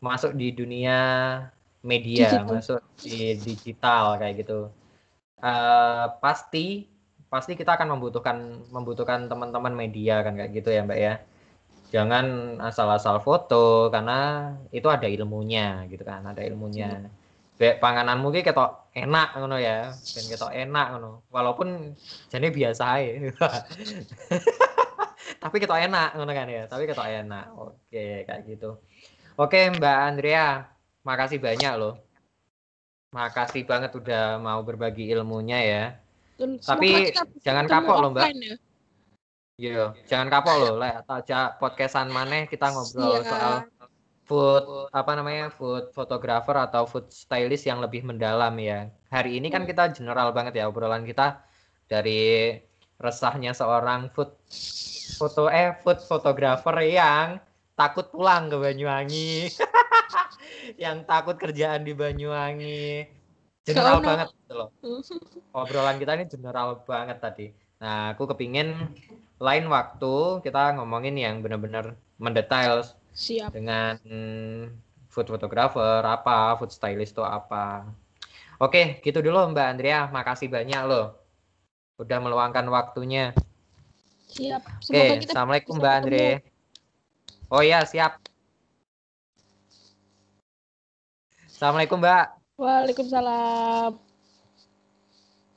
Speaker 1: masuk di dunia media
Speaker 2: Digital.
Speaker 1: masuk di digital kayak gitu Eh, pasti pasti kita akan membutuhkan membutuhkan teman-teman media kan kayak gitu ya Mbak ya. Jangan asal-asal foto karena itu ada ilmunya gitu kan, ada ilmunya. Kayak pangananmu ki ketok enak ngono ya, ben ketok enak ngono. Walaupun jane biasa ae. [LAUGHS] tapi kita enak ngono kan ya tapi kita enak oke kayak gitu oke Mbak Andrea makasih banyak loh makasih banget udah mau berbagi ilmunya ya
Speaker 2: Dan
Speaker 1: Tapi
Speaker 2: kita bisa
Speaker 1: jangan kapok loh, Mbak.
Speaker 2: ya.
Speaker 1: Iya, jangan kapok loh, lek tajak podcastan maneh kita ngobrol
Speaker 2: Iya.
Speaker 1: soal food apa namanya food photographer atau food stylist yang lebih mendalam ya. Hari ini kan kita general banget ya obrolan kita dari resahnya seorang food foto eh food photographer yang takut pulang ke Banyuwangi. [LAUGHS] yang takut kerjaan di Banyuwangi. General
Speaker 2: Seono.
Speaker 1: banget gitu loh. [LAUGHS] Obrolan kita ini general banget tadi. Nah, aku kepingin lain waktu kita ngomongin yang benar-benar mendetail
Speaker 2: Siap.
Speaker 1: dengan food photographer apa, food stylist itu apa. Oke, gitu dulu Mbak Andrea. Makasih banyak loh. Udah meluangkan waktunya.
Speaker 2: Siap.
Speaker 1: Oke,
Speaker 2: kita
Speaker 1: Assalamualaikum Mbak
Speaker 2: ketemu.
Speaker 1: Andre. Oh iya, siap. Assalamualaikum Mbak.
Speaker 2: Waalaikumsalam.